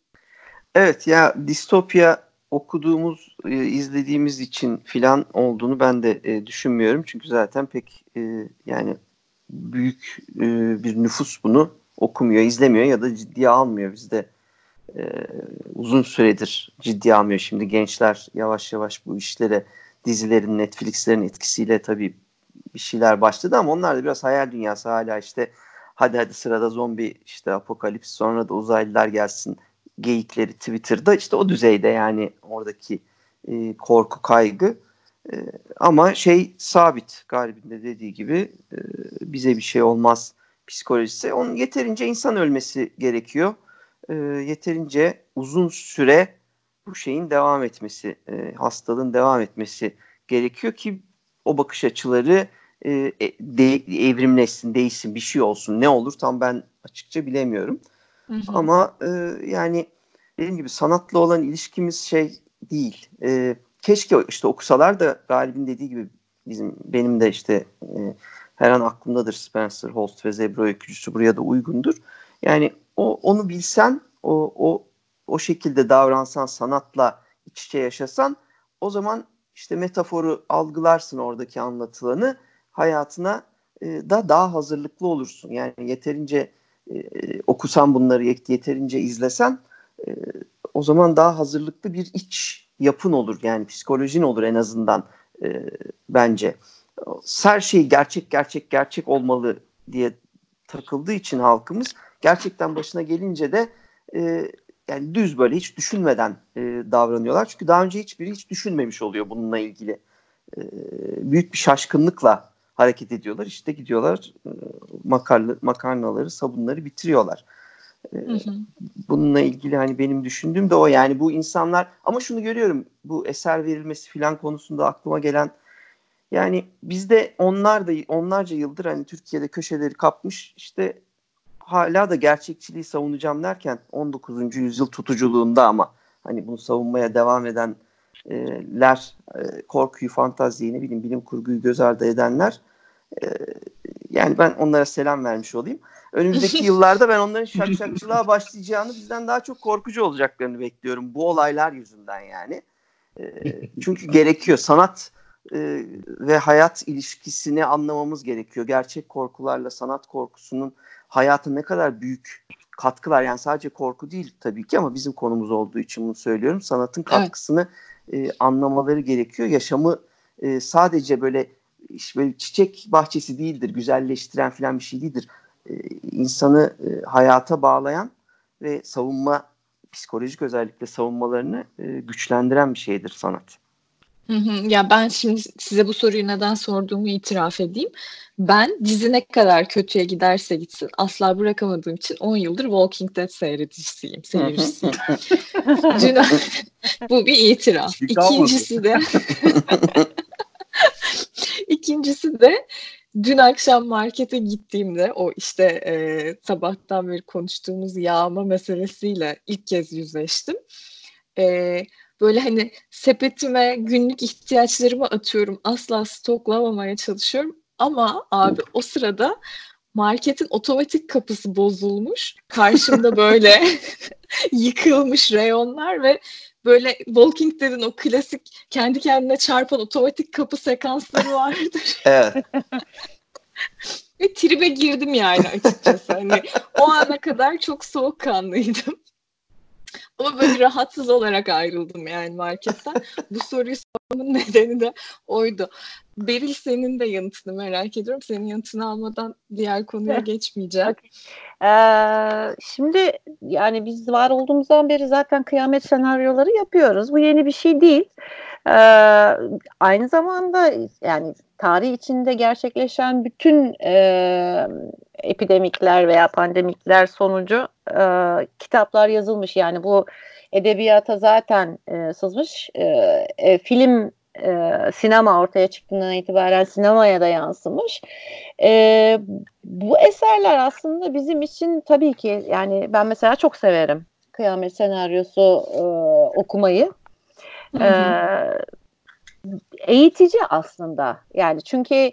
Evet ya distopya okuduğumuz, e, izlediğimiz için filan olduğunu ben de e, düşünmüyorum. Çünkü zaten pek e, yani büyük e, bir nüfus bunu okumuyor, izlemiyor ya da ciddiye almıyor. Bizde e, uzun süredir ciddiye almıyor. Şimdi gençler yavaş yavaş bu işlere dizilerin, Netflix'lerin etkisiyle tabii bir şeyler başladı ama onlar da biraz hayal dünyası hala işte hadi hadi sırada zombi işte apokalips sonra da uzaylılar gelsin geyikleri Twitter'da işte o düzeyde yani oradaki e, korku kaygı e, ama şey sabit Galib'in de dediği gibi e, bize bir şey olmaz psikolojisi onun yeterince insan ölmesi gerekiyor e, yeterince uzun süre bu şeyin devam etmesi e, hastalığın devam etmesi gerekiyor ki o bakış açıları e, e, de, evrimleşsin, değişsin, bir şey olsun. Ne olur tam ben açıkça bilemiyorum. Hı hı. Ama e, yani dediğim gibi sanatla olan ilişkimiz şey değil. E, keşke işte okusalar da Galip'in dediği gibi bizim benim de işte e, her an aklımdadır Spencer Holst ve Zebra öykücüsü buraya da uygundur. Yani o onu bilsen, o o o şekilde davransan, sanatla iç içe yaşasan o zaman işte metaforu algılarsın oradaki anlatılanı hayatına e, da daha hazırlıklı olursun. Yani yeterince e, okusan bunları yeterince izlesen e, o zaman daha hazırlıklı bir iç yapın olur. Yani psikolojin olur en azından e, bence. Her şey gerçek gerçek gerçek olmalı diye takıldığı için halkımız gerçekten başına gelince de e, yani düz böyle hiç düşünmeden e, davranıyorlar. Çünkü daha önce hiçbiri hiç düşünmemiş oluyor bununla ilgili. E, büyük bir şaşkınlıkla hareket ediyorlar. İşte gidiyorlar makarlı, makarnaları, sabunları bitiriyorlar. Hı hı. Bununla ilgili hani benim düşündüğüm de o yani bu insanlar ama şunu görüyorum bu eser verilmesi filan konusunda aklıma gelen yani bizde onlar da onlarca yıldır hani Türkiye'de köşeleri kapmış işte hala da gerçekçiliği savunacağım derken 19. yüzyıl tutuculuğunda ama hani bunu savunmaya devam edenler korkuyu, fantaziyi, ne bileyim bilim kurguyu göz ardı edenler e, yani ben onlara selam vermiş olayım. Önümüzdeki (laughs) yıllarda ben onların şakşakçılığa başlayacağını bizden daha çok korkucu olacaklarını bekliyorum. Bu olaylar yüzünden yani. E, çünkü (laughs) gerekiyor. Sanat ve hayat ilişkisini anlamamız gerekiyor. Gerçek korkularla sanat korkusunun hayata ne kadar büyük katkılar yani sadece korku değil tabii ki ama bizim konumuz olduğu için bunu söylüyorum. Sanatın katkısını evet. e, anlamaları gerekiyor. Yaşamı e, sadece böyle işte böyle çiçek bahçesi değildir, güzelleştiren falan bir şey değildir. E, insanı e, hayata bağlayan ve savunma psikolojik özellikle savunmalarını e, güçlendiren bir şeydir sanat. Hı hı. Ya ben şimdi size bu soruyu neden sorduğumu itiraf edeyim. Ben dizi ne kadar kötüye giderse gitsin asla bırakamadığım için 10 yıldır Walking Dead seyredicisi'yim, seyircisiyim. (laughs) (laughs) bu bir itiraf. İkincisi de (laughs) İkincisi de dün akşam markete gittiğimde o işte e, sabahtan beri konuştuğumuz yağma meselesiyle ilk kez yüzleştim. E, böyle hani sepetime günlük ihtiyaçlarımı atıyorum. Asla stoklamamaya çalışıyorum. Ama abi o sırada marketin otomatik kapısı bozulmuş. Karşımda böyle (laughs) yıkılmış reyonlar ve böyle Walking Dead'in o klasik kendi kendine çarpan otomatik kapı sekansları vardır. (laughs) evet. Ve tribe girdim yani açıkçası. Hani o ana kadar çok soğukkanlıydım. Ama böyle rahatsız olarak ayrıldım yani marketten. Bu soruyu sormamın (laughs) nedeni de oydu. Beril senin de yanıtını merak ediyorum. Senin yanıtını almadan diğer konuya geçmeyeceğim. Ee, şimdi yani biz var olduğumuzdan beri zaten kıyamet senaryoları yapıyoruz. Bu yeni bir şey değil. Ee, aynı zamanda yani tarih içinde gerçekleşen bütün e, epidemikler veya pandemikler sonucu e, kitaplar yazılmış. Yani bu edebiyata zaten e, sızmış. E, e, film e, sinema ortaya çıktığından itibaren sinemaya da yansımış. E, bu eserler aslında bizim için tabii ki yani ben mesela çok severim kıyamet senaryosu e, okumayı. E, eğitici aslında yani çünkü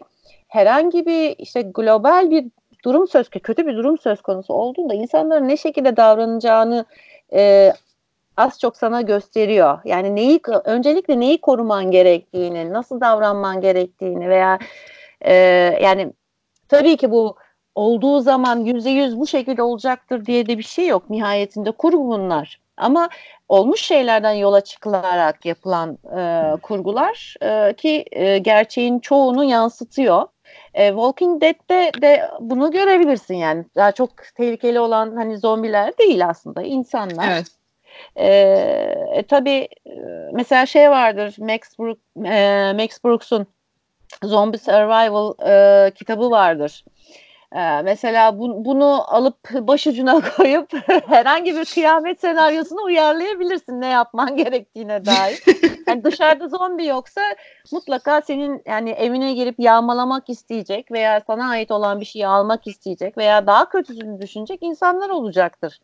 herhangi bir işte global bir durum söz kötü bir durum söz konusu olduğunda insanların ne şekilde davranacağını e, az çok sana gösteriyor. Yani neyi öncelikle neyi koruman gerektiğini, nasıl davranman gerektiğini veya e, yani tabii ki bu olduğu zaman yüzde yüz bu şekilde olacaktır diye de bir şey yok. Nihayetinde kurgu bunlar. Ama olmuş şeylerden yola çıkılarak yapılan e, kurgular e, ki e, gerçeğin çoğunu yansıtıyor. E, Walking Dead'de de bunu görebilirsin yani. Daha çok tehlikeli olan hani zombiler değil aslında insanlar. Evet. E, e, tabii mesela şey vardır Max, Brook, e, Max Brooks'un Zombie Survival e, kitabı vardır. Ee, mesela bu, bunu alıp başucuna (laughs) koyup herhangi bir kıyamet senaryosuna uyarlayabilirsin ne yapman gerektiğine dair. Yani dışarıda zombi yoksa mutlaka senin yani evine girip yağmalamak isteyecek veya sana ait olan bir şeyi almak isteyecek veya daha kötüsünü düşünecek insanlar olacaktır.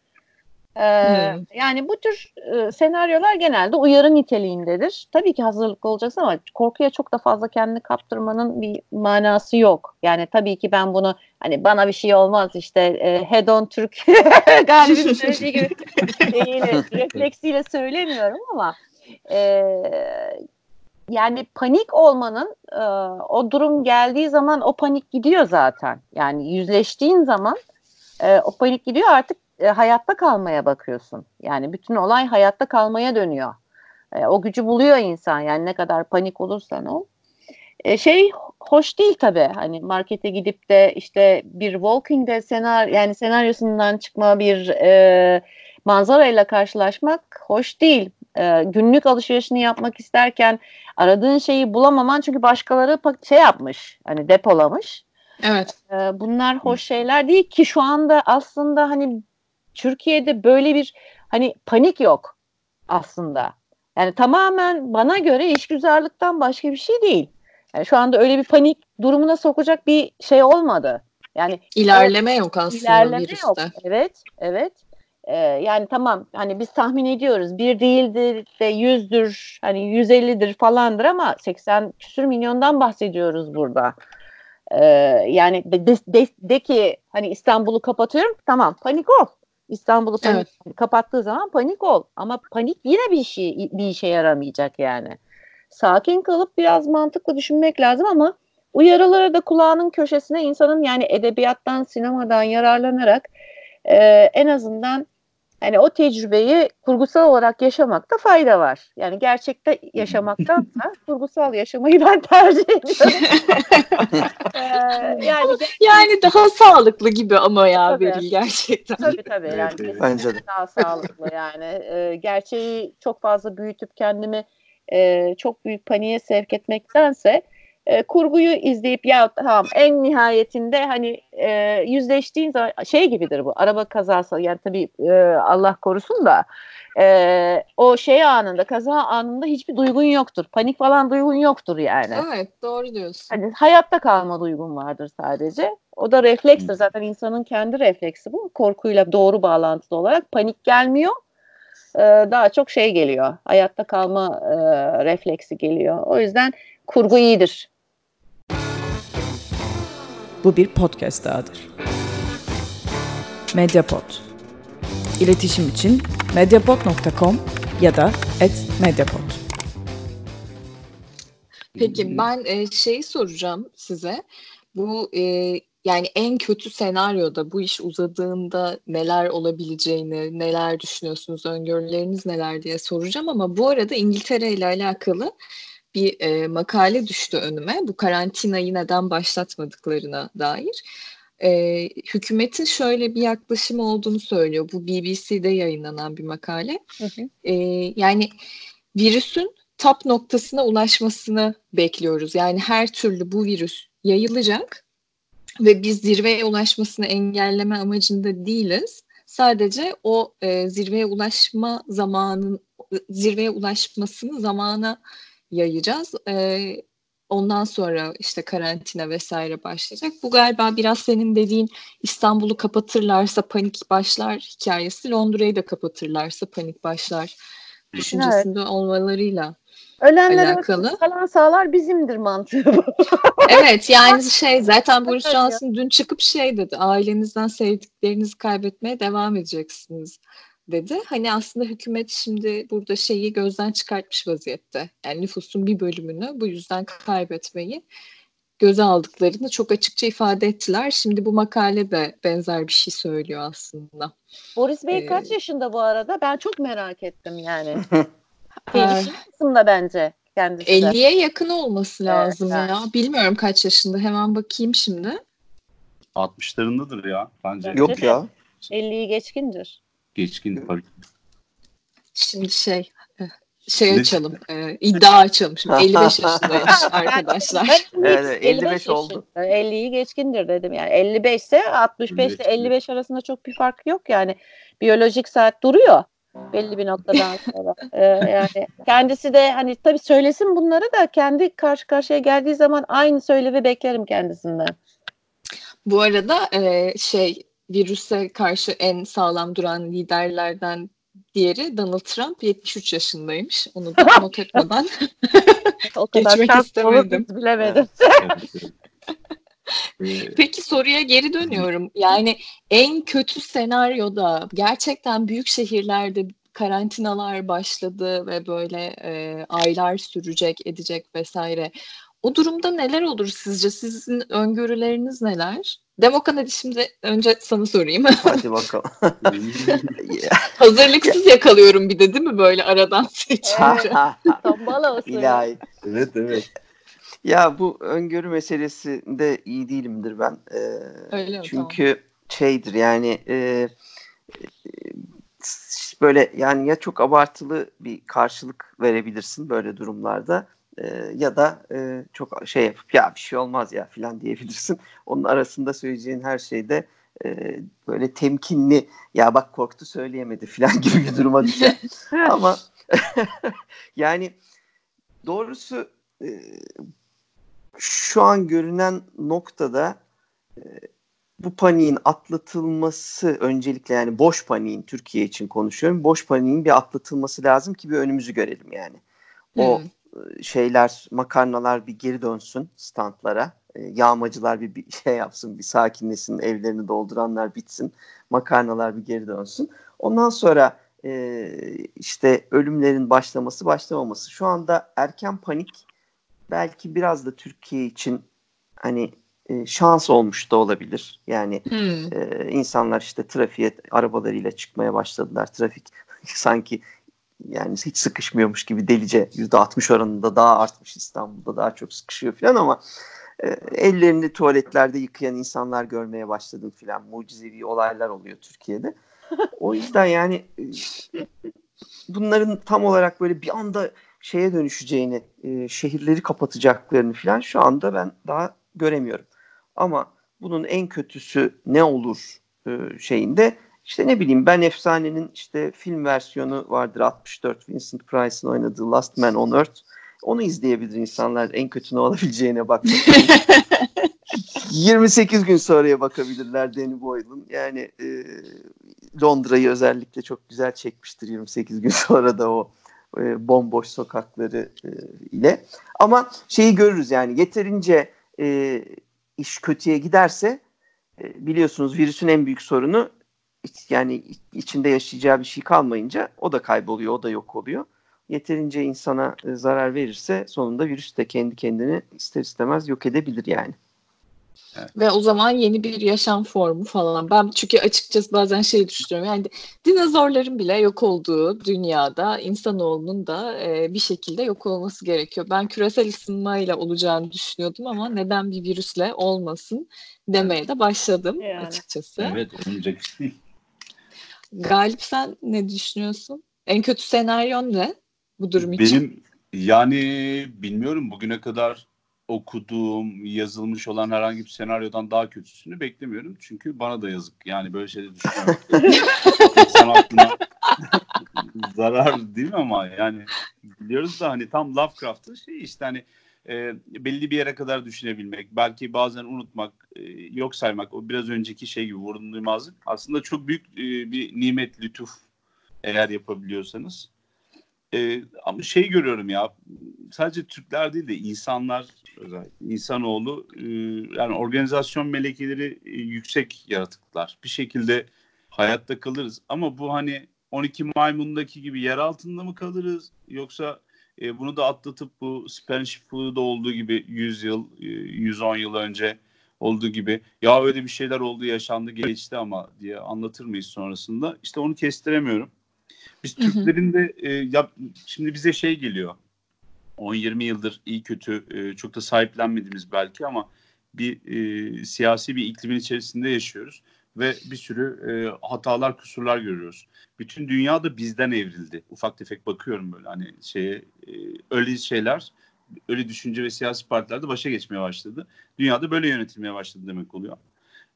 Ee, hmm. Yani bu tür e, senaryolar genelde uyarı niteliğindedir. Tabii ki hazırlıklı olacaksın ama korkuya çok da fazla kendini kaptırmanın bir manası yok. Yani tabii ki ben bunu hani bana bir şey olmaz işte e, head on Türk (laughs) galibim söylediği gibi (laughs) refleksiyle söylemiyorum ama e, yani panik olmanın e, o durum geldiği zaman o panik gidiyor zaten. Yani yüzleştiğin zaman e, o panik gidiyor artık e, hayatta kalmaya bakıyorsun. Yani bütün olay hayatta kalmaya dönüyor. E, o gücü buluyor insan yani ne kadar panik olursan ol. E, şey hoş değil tabii. Hani markete gidip de işte bir Walking Dead senar yani senaryosundan çıkma bir e, manzarayla karşılaşmak hoş değil. E, günlük alışverişini yapmak isterken aradığın şeyi bulamaman çünkü başkaları şey yapmış hani depolamış. Evet. E, bunlar hoş şeyler değil ki şu anda aslında hani Türkiye'de böyle bir hani panik yok aslında. Yani tamamen bana göre işgüzarlıktan başka bir şey değil. Yani şu anda öyle bir panik durumuna sokacak bir şey olmadı. Yani ilerleme evet, yok aslında ilerleme virüste. Yok. Evet, evet. Ee, yani tamam hani biz tahmin ediyoruz bir değildir de yüzdür hani 150'dir falandır ama 80 küsür milyondan bahsediyoruz burada. Ee, yani de, de, de, ki hani İstanbul'u kapatıyorum tamam panik ol. İstanbul'u panik evet. kapattığı zaman panik ol. Ama panik yine bir şey bir işe yaramayacak yani. Sakin kalıp biraz mantıklı düşünmek lazım ama uyarıları da kulağının köşesine insanın yani edebiyattan, sinemadan yararlanarak e, en azından hani o tecrübeyi kurgusal olarak yaşamakta fayda var. Yani gerçekte yaşamaktan da (laughs) kurgusal yaşamayı ben tercih ediyorum. (laughs) ee, yani yani daha sağlıklı gibi ama ya tabii, Beril gerçekten. Tabii tabii yani evet, bence de. daha sağlıklı yani. Ee, gerçeği çok fazla büyütüp kendimi e, çok büyük paniğe sevk etmektense e, kurguyu izleyip ya tamam en nihayetinde hani e, yüzleştiğin zaman şey gibidir bu araba kazası yani tabii e, Allah korusun da e, o şey anında kaza anında hiçbir duygun yoktur panik falan duygun yoktur yani. Evet doğru diyorsun. Hani hayatta kalma duygun vardır sadece. O da reflekstir zaten insanın kendi refleksi bu korkuyla doğru bağlantılı olarak panik gelmiyor e, daha çok şey geliyor hayatta kalma e, refleksi geliyor. O yüzden kurgu iyidir. Bu bir podcast dahadır. Mediapod. İletişim için mediapod.com ya da @mediapod. Peki ben e, şeyi soracağım size. Bu e, yani en kötü senaryoda bu iş uzadığında neler olabileceğini, neler düşünüyorsunuz, öngörüleriniz neler diye soracağım ama bu arada İngiltere ile alakalı bir e, makale düştü önüme. Bu karantinayı neden başlatmadıklarına dair. E, hükümetin şöyle bir yaklaşım olduğunu söylüyor. Bu BBC'de yayınlanan bir makale. Hı hı. E, yani virüsün tap noktasına ulaşmasını bekliyoruz. Yani her türlü bu virüs yayılacak ve biz zirveye ulaşmasını engelleme amacında değiliz. Sadece o e, zirveye ulaşma zamanın zirveye ulaşmasını zamana yayacağız. E, ondan sonra işte karantina vesaire başlayacak. Bu galiba biraz senin dediğin İstanbul'u kapatırlarsa panik başlar hikayesi. Londra'yı da kapatırlarsa panik başlar düşüncesinde evet. olmalarıyla Ölenlere alakalı. kalan sağlar bizimdir mantığı bu. (laughs) evet yani (laughs) şey zaten Boris Johnson dün çıkıp şey dedi. Ailenizden sevdiklerinizi kaybetmeye devam edeceksiniz dedi. Hani aslında hükümet şimdi burada şeyi gözden çıkartmış vaziyette. Yani nüfusun bir bölümünü bu yüzden kaybetmeyi göze aldıklarını çok açıkça ifade ettiler. Şimdi bu makale de benzer bir şey söylüyor aslında. Boris Bey ee, kaç yaşında bu arada? Ben çok merak ettim yani. (laughs) Gelişim kısımda bence kendisi 50'ye yakın olması lazım evet, ya. Bilmiyorum kaç yaşında. Hemen bakayım şimdi. 60'larındadır ya bence. Yok ya. 50'yi geçkindir. Geçkin. Şimdi şey eh, şey açalım. E, iddia açalım. Şimdi 55 yaşındaymış (laughs) arkadaşlar. evet, 55 oldu. 50'yi geçkindir dedim yani. 55 ise 65 ile 55 arasında çok bir fark yok yani. Biyolojik saat duruyor belli bir noktadan (laughs) sonra. ee, yani kendisi de hani tabii söylesin bunları da kendi karşı karşıya geldiği zaman aynı söylevi beklerim kendisinden. Bu arada e, şey virüse karşı en sağlam duran liderlerden diğeri Donald Trump 73 yaşındaymış. Onu da (laughs) not etmeden o kadar geçmek istemedim. Bilemedim. (laughs) Peki soruya geri dönüyorum. Yani en kötü senaryoda gerçekten büyük şehirlerde karantinalar başladı ve böyle e, aylar sürecek, edecek vesaire. O durumda neler olur sizce? Sizin öngörüleriniz neler? Demokan hadi şimdi önce sana sorayım. (laughs) Hadi bakalım. (laughs) Hazırlıksız yakalıyorum bir de değil mi böyle aradan (laughs) seçince? Tombala İlahi. Evet evet. Ya bu öngörü meselesinde iyi değilimdir ben. Ee, Öyle mi? Çünkü tamam. şeydir yani e, böyle yani ya çok abartılı bir karşılık verebilirsin böyle durumlarda e, ya da e, çok şey yapıp ya bir şey olmaz ya filan diyebilirsin. (laughs) Onun arasında söyleyeceğin her şeyde e, böyle temkinli ya bak korktu söyleyemedi (laughs) filan gibi bir duruma düşer. (laughs) Ama yani doğrusu e, şu an görünen noktada e, bu paniğin atlatılması öncelikle yani boş paniğin Türkiye için konuşuyorum. Boş paniğin bir atlatılması lazım ki bir önümüzü görelim yani. O hmm. E, şeyler makarnalar bir geri dönsün standlara. E, yağmacılar bir, bir şey yapsın, bir sakinlesin, evlerini dolduranlar bitsin. Makarnalar bir geri dönsün. Ondan sonra e, işte ölümlerin başlaması, başlamaması. Şu anda erken panik belki biraz da Türkiye için hani e, şans olmuş da olabilir. Yani hmm. e, insanlar işte trafiğe arabalarıyla çıkmaya başladılar. Trafik (laughs) sanki yani hiç sıkışmıyormuş gibi delice yüzde 60 oranında daha artmış İstanbul'da daha çok sıkışıyor falan ama e, ellerini tuvaletlerde yıkayan insanlar görmeye başladım falan. Mucizevi olaylar oluyor Türkiye'de. O yüzden yani e, bunların tam olarak böyle bir anda şeye dönüşeceğini, e, şehirleri kapatacaklarını falan şu anda ben daha göremiyorum. Ama bunun en kötüsü ne olur e, şeyinde işte ne bileyim ben Efsane'nin işte film versiyonu vardır 64 Vincent Price'ın oynadığı Last Man on Earth. Onu izleyebilir insanlar en kötü ne olabileceğine bakmak (laughs) 28 gün sonraya bakabilirler Danny Boyle'ın. Yani e, Londra'yı özellikle çok güzel çekmiştir 28 gün sonra da o e, bomboş sokakları e, ile. Ama şeyi görürüz yani yeterince e, iş kötüye giderse e, biliyorsunuz virüsün en büyük sorunu yani içinde yaşayacağı bir şey kalmayınca o da kayboluyor, o da yok oluyor. Yeterince insana e, zarar verirse sonunda virüs de kendi kendini ister istemez yok edebilir yani. Evet. Ve o zaman yeni bir yaşam formu falan. Ben çünkü açıkçası bazen şey düşünüyorum. Yani dinozorların bile yok olduğu dünyada insanoğlunun da e, bir şekilde yok olması gerekiyor. Ben küresel ısınmayla olacağını düşünüyordum ama neden bir virüsle olmasın demeye de başladım yani. açıkçası. Evet, olmayacak. Galip sen ne düşünüyorsun? En kötü senaryon ne bu durum için? Benim yani bilmiyorum bugüne kadar okuduğum, yazılmış olan herhangi bir senaryodan daha kötüsünü beklemiyorum. Çünkü bana da yazık. Yani böyle şeyler düşünüyorum. (laughs) İnsan aklına zarar değil mi ama yani biliyoruz da hani tam Lovecraft'ın şey işte hani e, belli bir yere kadar düşünebilmek, belki bazen unutmak, e, yok saymak, o biraz önceki şey gibi vurun duymazlık aslında çok büyük e, bir nimet, lütuf eğer yapabiliyorsanız. E, ama şey görüyorum ya sadece Türkler değil de insanlar özellikle insanoğlu e, yani organizasyon melekeleri e, yüksek yaratıklar. Bir şekilde hayatta kalırız ama bu hani 12 maymundaki gibi yer altında mı kalırız yoksa e, bunu da atlatıp bu Spanish Flu'da olduğu gibi 100 yıl, e, 110 yıl önce olduğu gibi ya öyle bir şeyler oldu yaşandı geçti ama diye anlatır mıyız sonrasında? İşte onu kestiremiyorum. Biz Türklerin de e, ya, şimdi bize şey geliyor. 10-20 yıldır iyi kötü e, çok da sahiplenmediğimiz belki ama bir e, siyasi bir iklimin içerisinde yaşıyoruz ve bir sürü e, hatalar, kusurlar görüyoruz. Bütün dünya da bizden evrildi. Ufak tefek bakıyorum böyle hani şeye e, öyle şeyler, öyle düşünce ve siyasi partiler de başa geçmeye başladı. Dünyada böyle yönetilmeye başladı demek oluyor.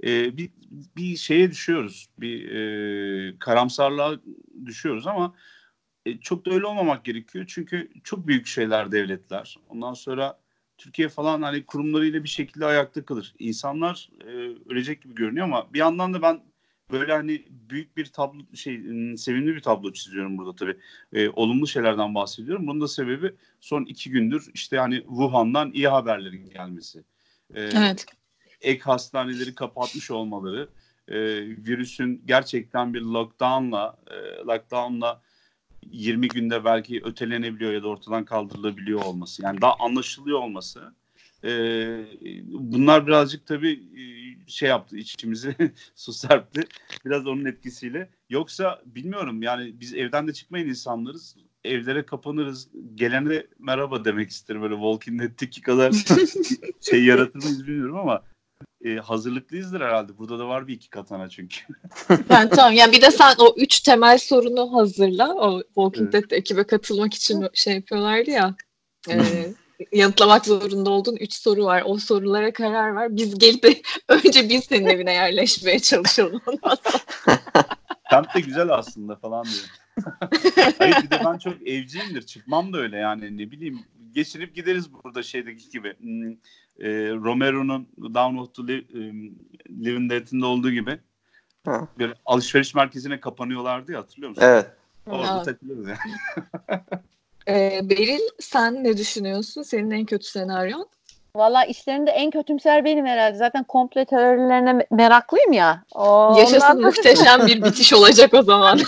E, bir, bir şeye düşüyoruz, bir e, karamsarlığa düşüyoruz ama e, çok da öyle olmamak gerekiyor. Çünkü çok büyük şeyler devletler. Ondan sonra Türkiye falan hani kurumlarıyla bir şekilde ayakta kalır. İnsanlar e, ölecek gibi görünüyor ama bir yandan da ben böyle hani büyük bir tablo şey sevimli bir tablo çiziyorum burada tabii. E, olumlu şeylerden bahsediyorum. Bunun da sebebi son iki gündür işte hani Wuhan'dan iyi haberlerin gelmesi. E, evet. Ek hastaneleri kapatmış olmaları, e, virüsün gerçekten bir lockdown'la e, lockdown'la 20 günde belki ötelenebiliyor ya da ortadan kaldırılabiliyor olması. Yani daha anlaşılıyor olması. E, bunlar birazcık tabii e, şey yaptı içimizi (laughs) su serpti. Biraz onun etkisiyle. Yoksa bilmiyorum yani biz evden de çıkmayın insanlarız. Evlere kapanırız. Gelene merhaba demek isterim. Böyle Walking Dead'teki kadar (laughs) şey yaratır mıyız bilmiyorum ama e, hazırlıklıyızdır herhalde. Burada da var bir iki katana çünkü. (laughs) yani tamam yani bir de sen o üç temel sorunu hazırla. O Walking evet. Dead ekibe katılmak için şey yapıyorlardı ya. (laughs) E, yanıtlamak zorunda olduğun üç soru var. O sorulara karar ver. Biz gelip (laughs) önce biz senin evine yerleşmeye çalışalım. Kamp de güzel aslında falan diyor. Hayır bir de ben çok evciyimdir. Çıkmam da öyle yani ne bileyim. Geçirip gideriz burada şeydeki gibi. Hmm, e, Romero'nun Down of the Living Dead'inde olduğu gibi ha. bir alışveriş merkezine kapanıyorlardı ya hatırlıyor musun? Evet. Orada evet. takılırız yani. ee, Beril sen ne düşünüyorsun? Senin en kötü senaryon? Valla işlerinde en kötümser benim herhalde. Zaten komple teorilerine meraklıyım ya. O, Yaşasın ondan... muhteşem bir bitiş olacak o zaman.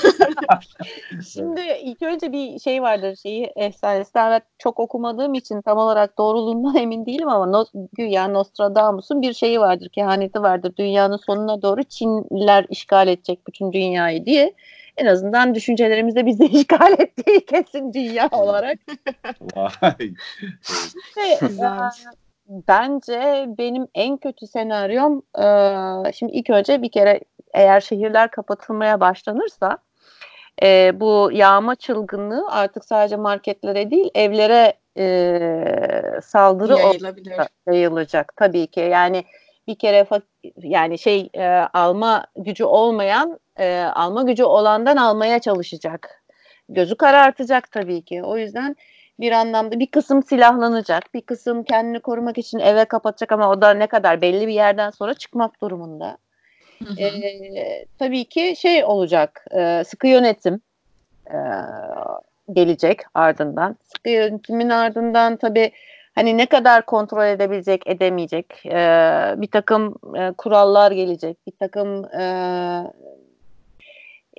(laughs) Şimdi ilk önce bir şey vardır şeyi efsanesi. Ben çok okumadığım için tam olarak doğruluğundan (laughs) emin değilim ama no, güya Nostradamus'un bir şeyi vardır. Kehaneti vardır. Dünyanın sonuna doğru Çinliler işgal edecek bütün dünyayı diye. En azından düşüncelerimizde bizi (laughs) işgal ettiği kesin dünya olarak. Vay. Ve, bence benim en kötü senaryom e, şimdi ilk önce bir kere eğer şehirler kapatılmaya başlanırsa e, bu yağma çılgınlığı artık sadece marketlere değil evlere e, saldırı yayılacak tabii ki. Yani bir kere yani şey e, alma gücü olmayan e, alma gücü olandan almaya çalışacak. Gözü karartacak tabii ki. O yüzden bir anlamda bir kısım silahlanacak, bir kısım kendini korumak için eve kapatacak ama o da ne kadar belli bir yerden sonra çıkmak durumunda. Hı hı. Tabii ki şey olacak, e, sıkı yönetim e, gelecek ardından. Sıkı yönetimin ardından tabii hani ne kadar kontrol edebilecek, edemeyecek e, bir takım e, kurallar gelecek, bir takım e,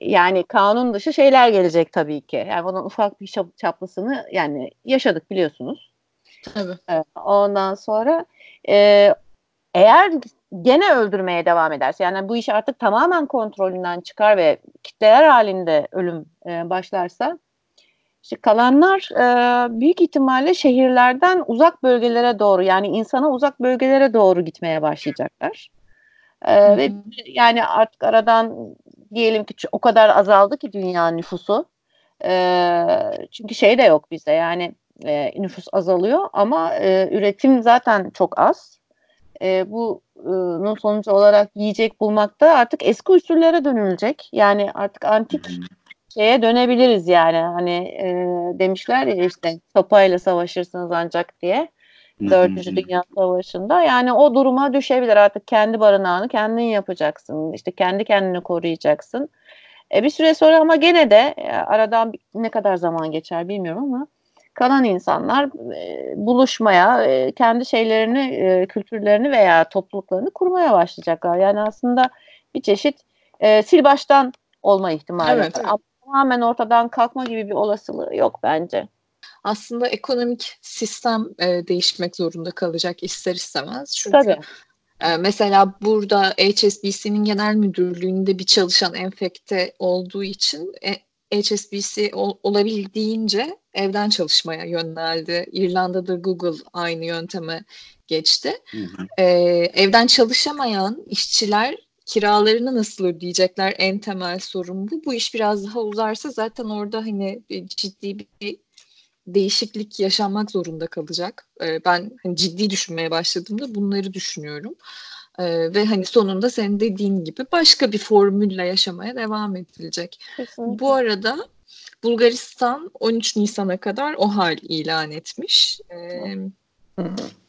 yani kanun dışı şeyler gelecek tabii ki. Yani bunun ufak bir çaplısını yani yaşadık biliyorsunuz. Tabii. Ondan sonra e, eğer gene öldürmeye devam ederse yani bu iş artık tamamen kontrolünden çıkar ve kitleler halinde ölüm e, başlarsa işte kalanlar e, büyük ihtimalle şehirlerden uzak bölgelere doğru yani insana uzak bölgelere doğru gitmeye başlayacaklar. E, ve yani artık aradan diyelim ki o kadar azaldı ki dünya nüfusu. E, çünkü şey de yok bizde yani e, nüfus azalıyor ama e, üretim zaten çok az. E, bunun sonucu olarak yiyecek bulmakta artık eski usullere dönülecek. Yani artık antik şeye dönebiliriz yani. Hani e, demişler ya işte sopayla savaşırsınız ancak diye. Dördüncü Dünya Savaşı'nda. Yani o duruma düşebilir artık kendi barınağını kendin yapacaksın. İşte kendi kendini koruyacaksın. E, bir süre sonra ama gene de e, aradan ne kadar zaman geçer bilmiyorum ama kalan insanlar e, buluşmaya, e, kendi şeylerini, e, kültürlerini veya topluluklarını kurmaya başlayacaklar. Yani aslında bir çeşit e, sil baştan olma ihtimali evet, var. Evet. tamamen ortadan kalkma gibi bir olasılığı yok bence. Aslında ekonomik sistem e, değişmek zorunda kalacak ister istemez. Çünkü Tabii. e, mesela burada HSBC'nin genel müdürlüğünde bir çalışan enfekte olduğu için e, HSBC ol, olabildiğince evden çalışmaya yöneldi. İrlanda'da Google aynı yönteme geçti. Hı hı. Ee, evden çalışamayan işçiler kiralarını nasıl ödeyecekler en temel sorun bu. Bu iş biraz daha uzarsa zaten orada hani ciddi bir değişiklik yaşanmak zorunda kalacak. Ben hani ciddi düşünmeye başladığımda bunları düşünüyorum. Ee, ve hani sonunda senin dediğin gibi başka bir formülle yaşamaya devam edilecek. Kesinlikle. Bu arada Bulgaristan 13 Nisan'a kadar o hal ilan etmiş. Ee,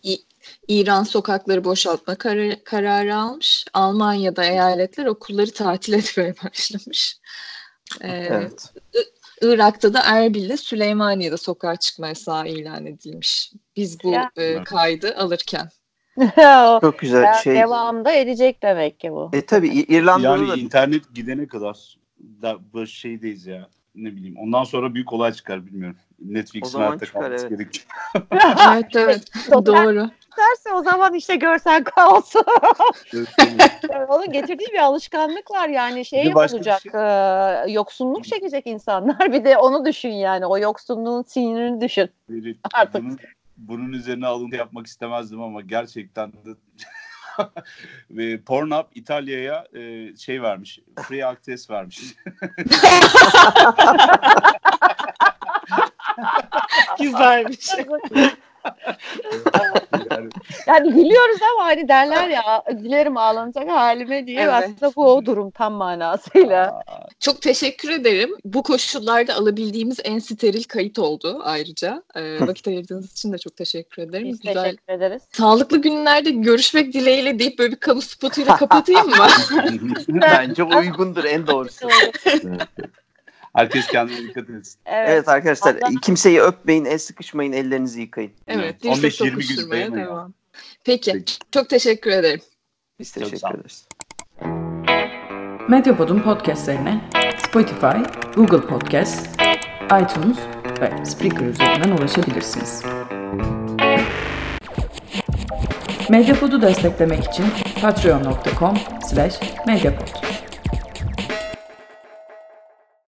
İ- İran sokakları boşaltma karar- kararı almış. Almanya'da eyaletler okulları tatil (laughs) etmeye başlamış. Ee, Evet. Irak'ta da Erbil'de Süleymaniye'de sokağa çıkma yasağı ilan edilmiş. Biz bu Ya. e, kaydı alırken. (laughs) Çok güzel de- şey. Devamında edecek demek ki bu. E tabii İ- İrlanda'da Yani da internet gidene kadar da bu şeydeyiz ya. Ne bileyim. Ondan sonra büyük olay çıkar bilmiyorum. Netflix'in çıkar, kalması evet. gerekiyor. evet evet (laughs) doğru. derse o zaman işte görsel kaos. (laughs) Onun getirdiği bir alışkanlık var yani şey olacak e, yoksunluk çekecek insanlar (laughs) bir de onu düşün yani o yoksunluğun sinirini düşün. Böyle Artık. Bunun, bunun üzerine alıntı yapmak istemezdim ama gerçekten de ve Pornhub İtalya'ya e, şey vermiş. Free access vermiş. (laughs) Güzelmiş. (laughs) yani, yani gülüyoruz ama hani derler ya gülerim ağlanacak halime diye Evet. aslında bu o durum tam manasıyla. Çok teşekkür ederim. Bu koşullarda alabildiğimiz en steril kayıt oldu ayrıca. Ee, vakit ayırdığınız için de çok teşekkür ederim. Biz Güzel. teşekkür ederiz. Sağlıklı günlerde görüşmek dileğiyle deyip böyle bir kamu spotuyla kapatayım mı? (laughs) bence uygundur en doğrusu. Herkes kendine dikkat etsin. (laughs) Evet. Evet arkadaşlar Allah- kimseyi öpmeyin, el sıkışmayın, ellerinizi yıkayın. evet, Evet, dirsek 15-20 gün ya. devam. Peki, Peki. çok teşekkür ederim. Biz teşekkür ederiz. Medyapod'un podcastlerine Spotify, Google Podcast, iTunes ve Spreaker üzerinden ulaşabilirsiniz. Medyapod'u desteklemek için patreon.com slash medyapod.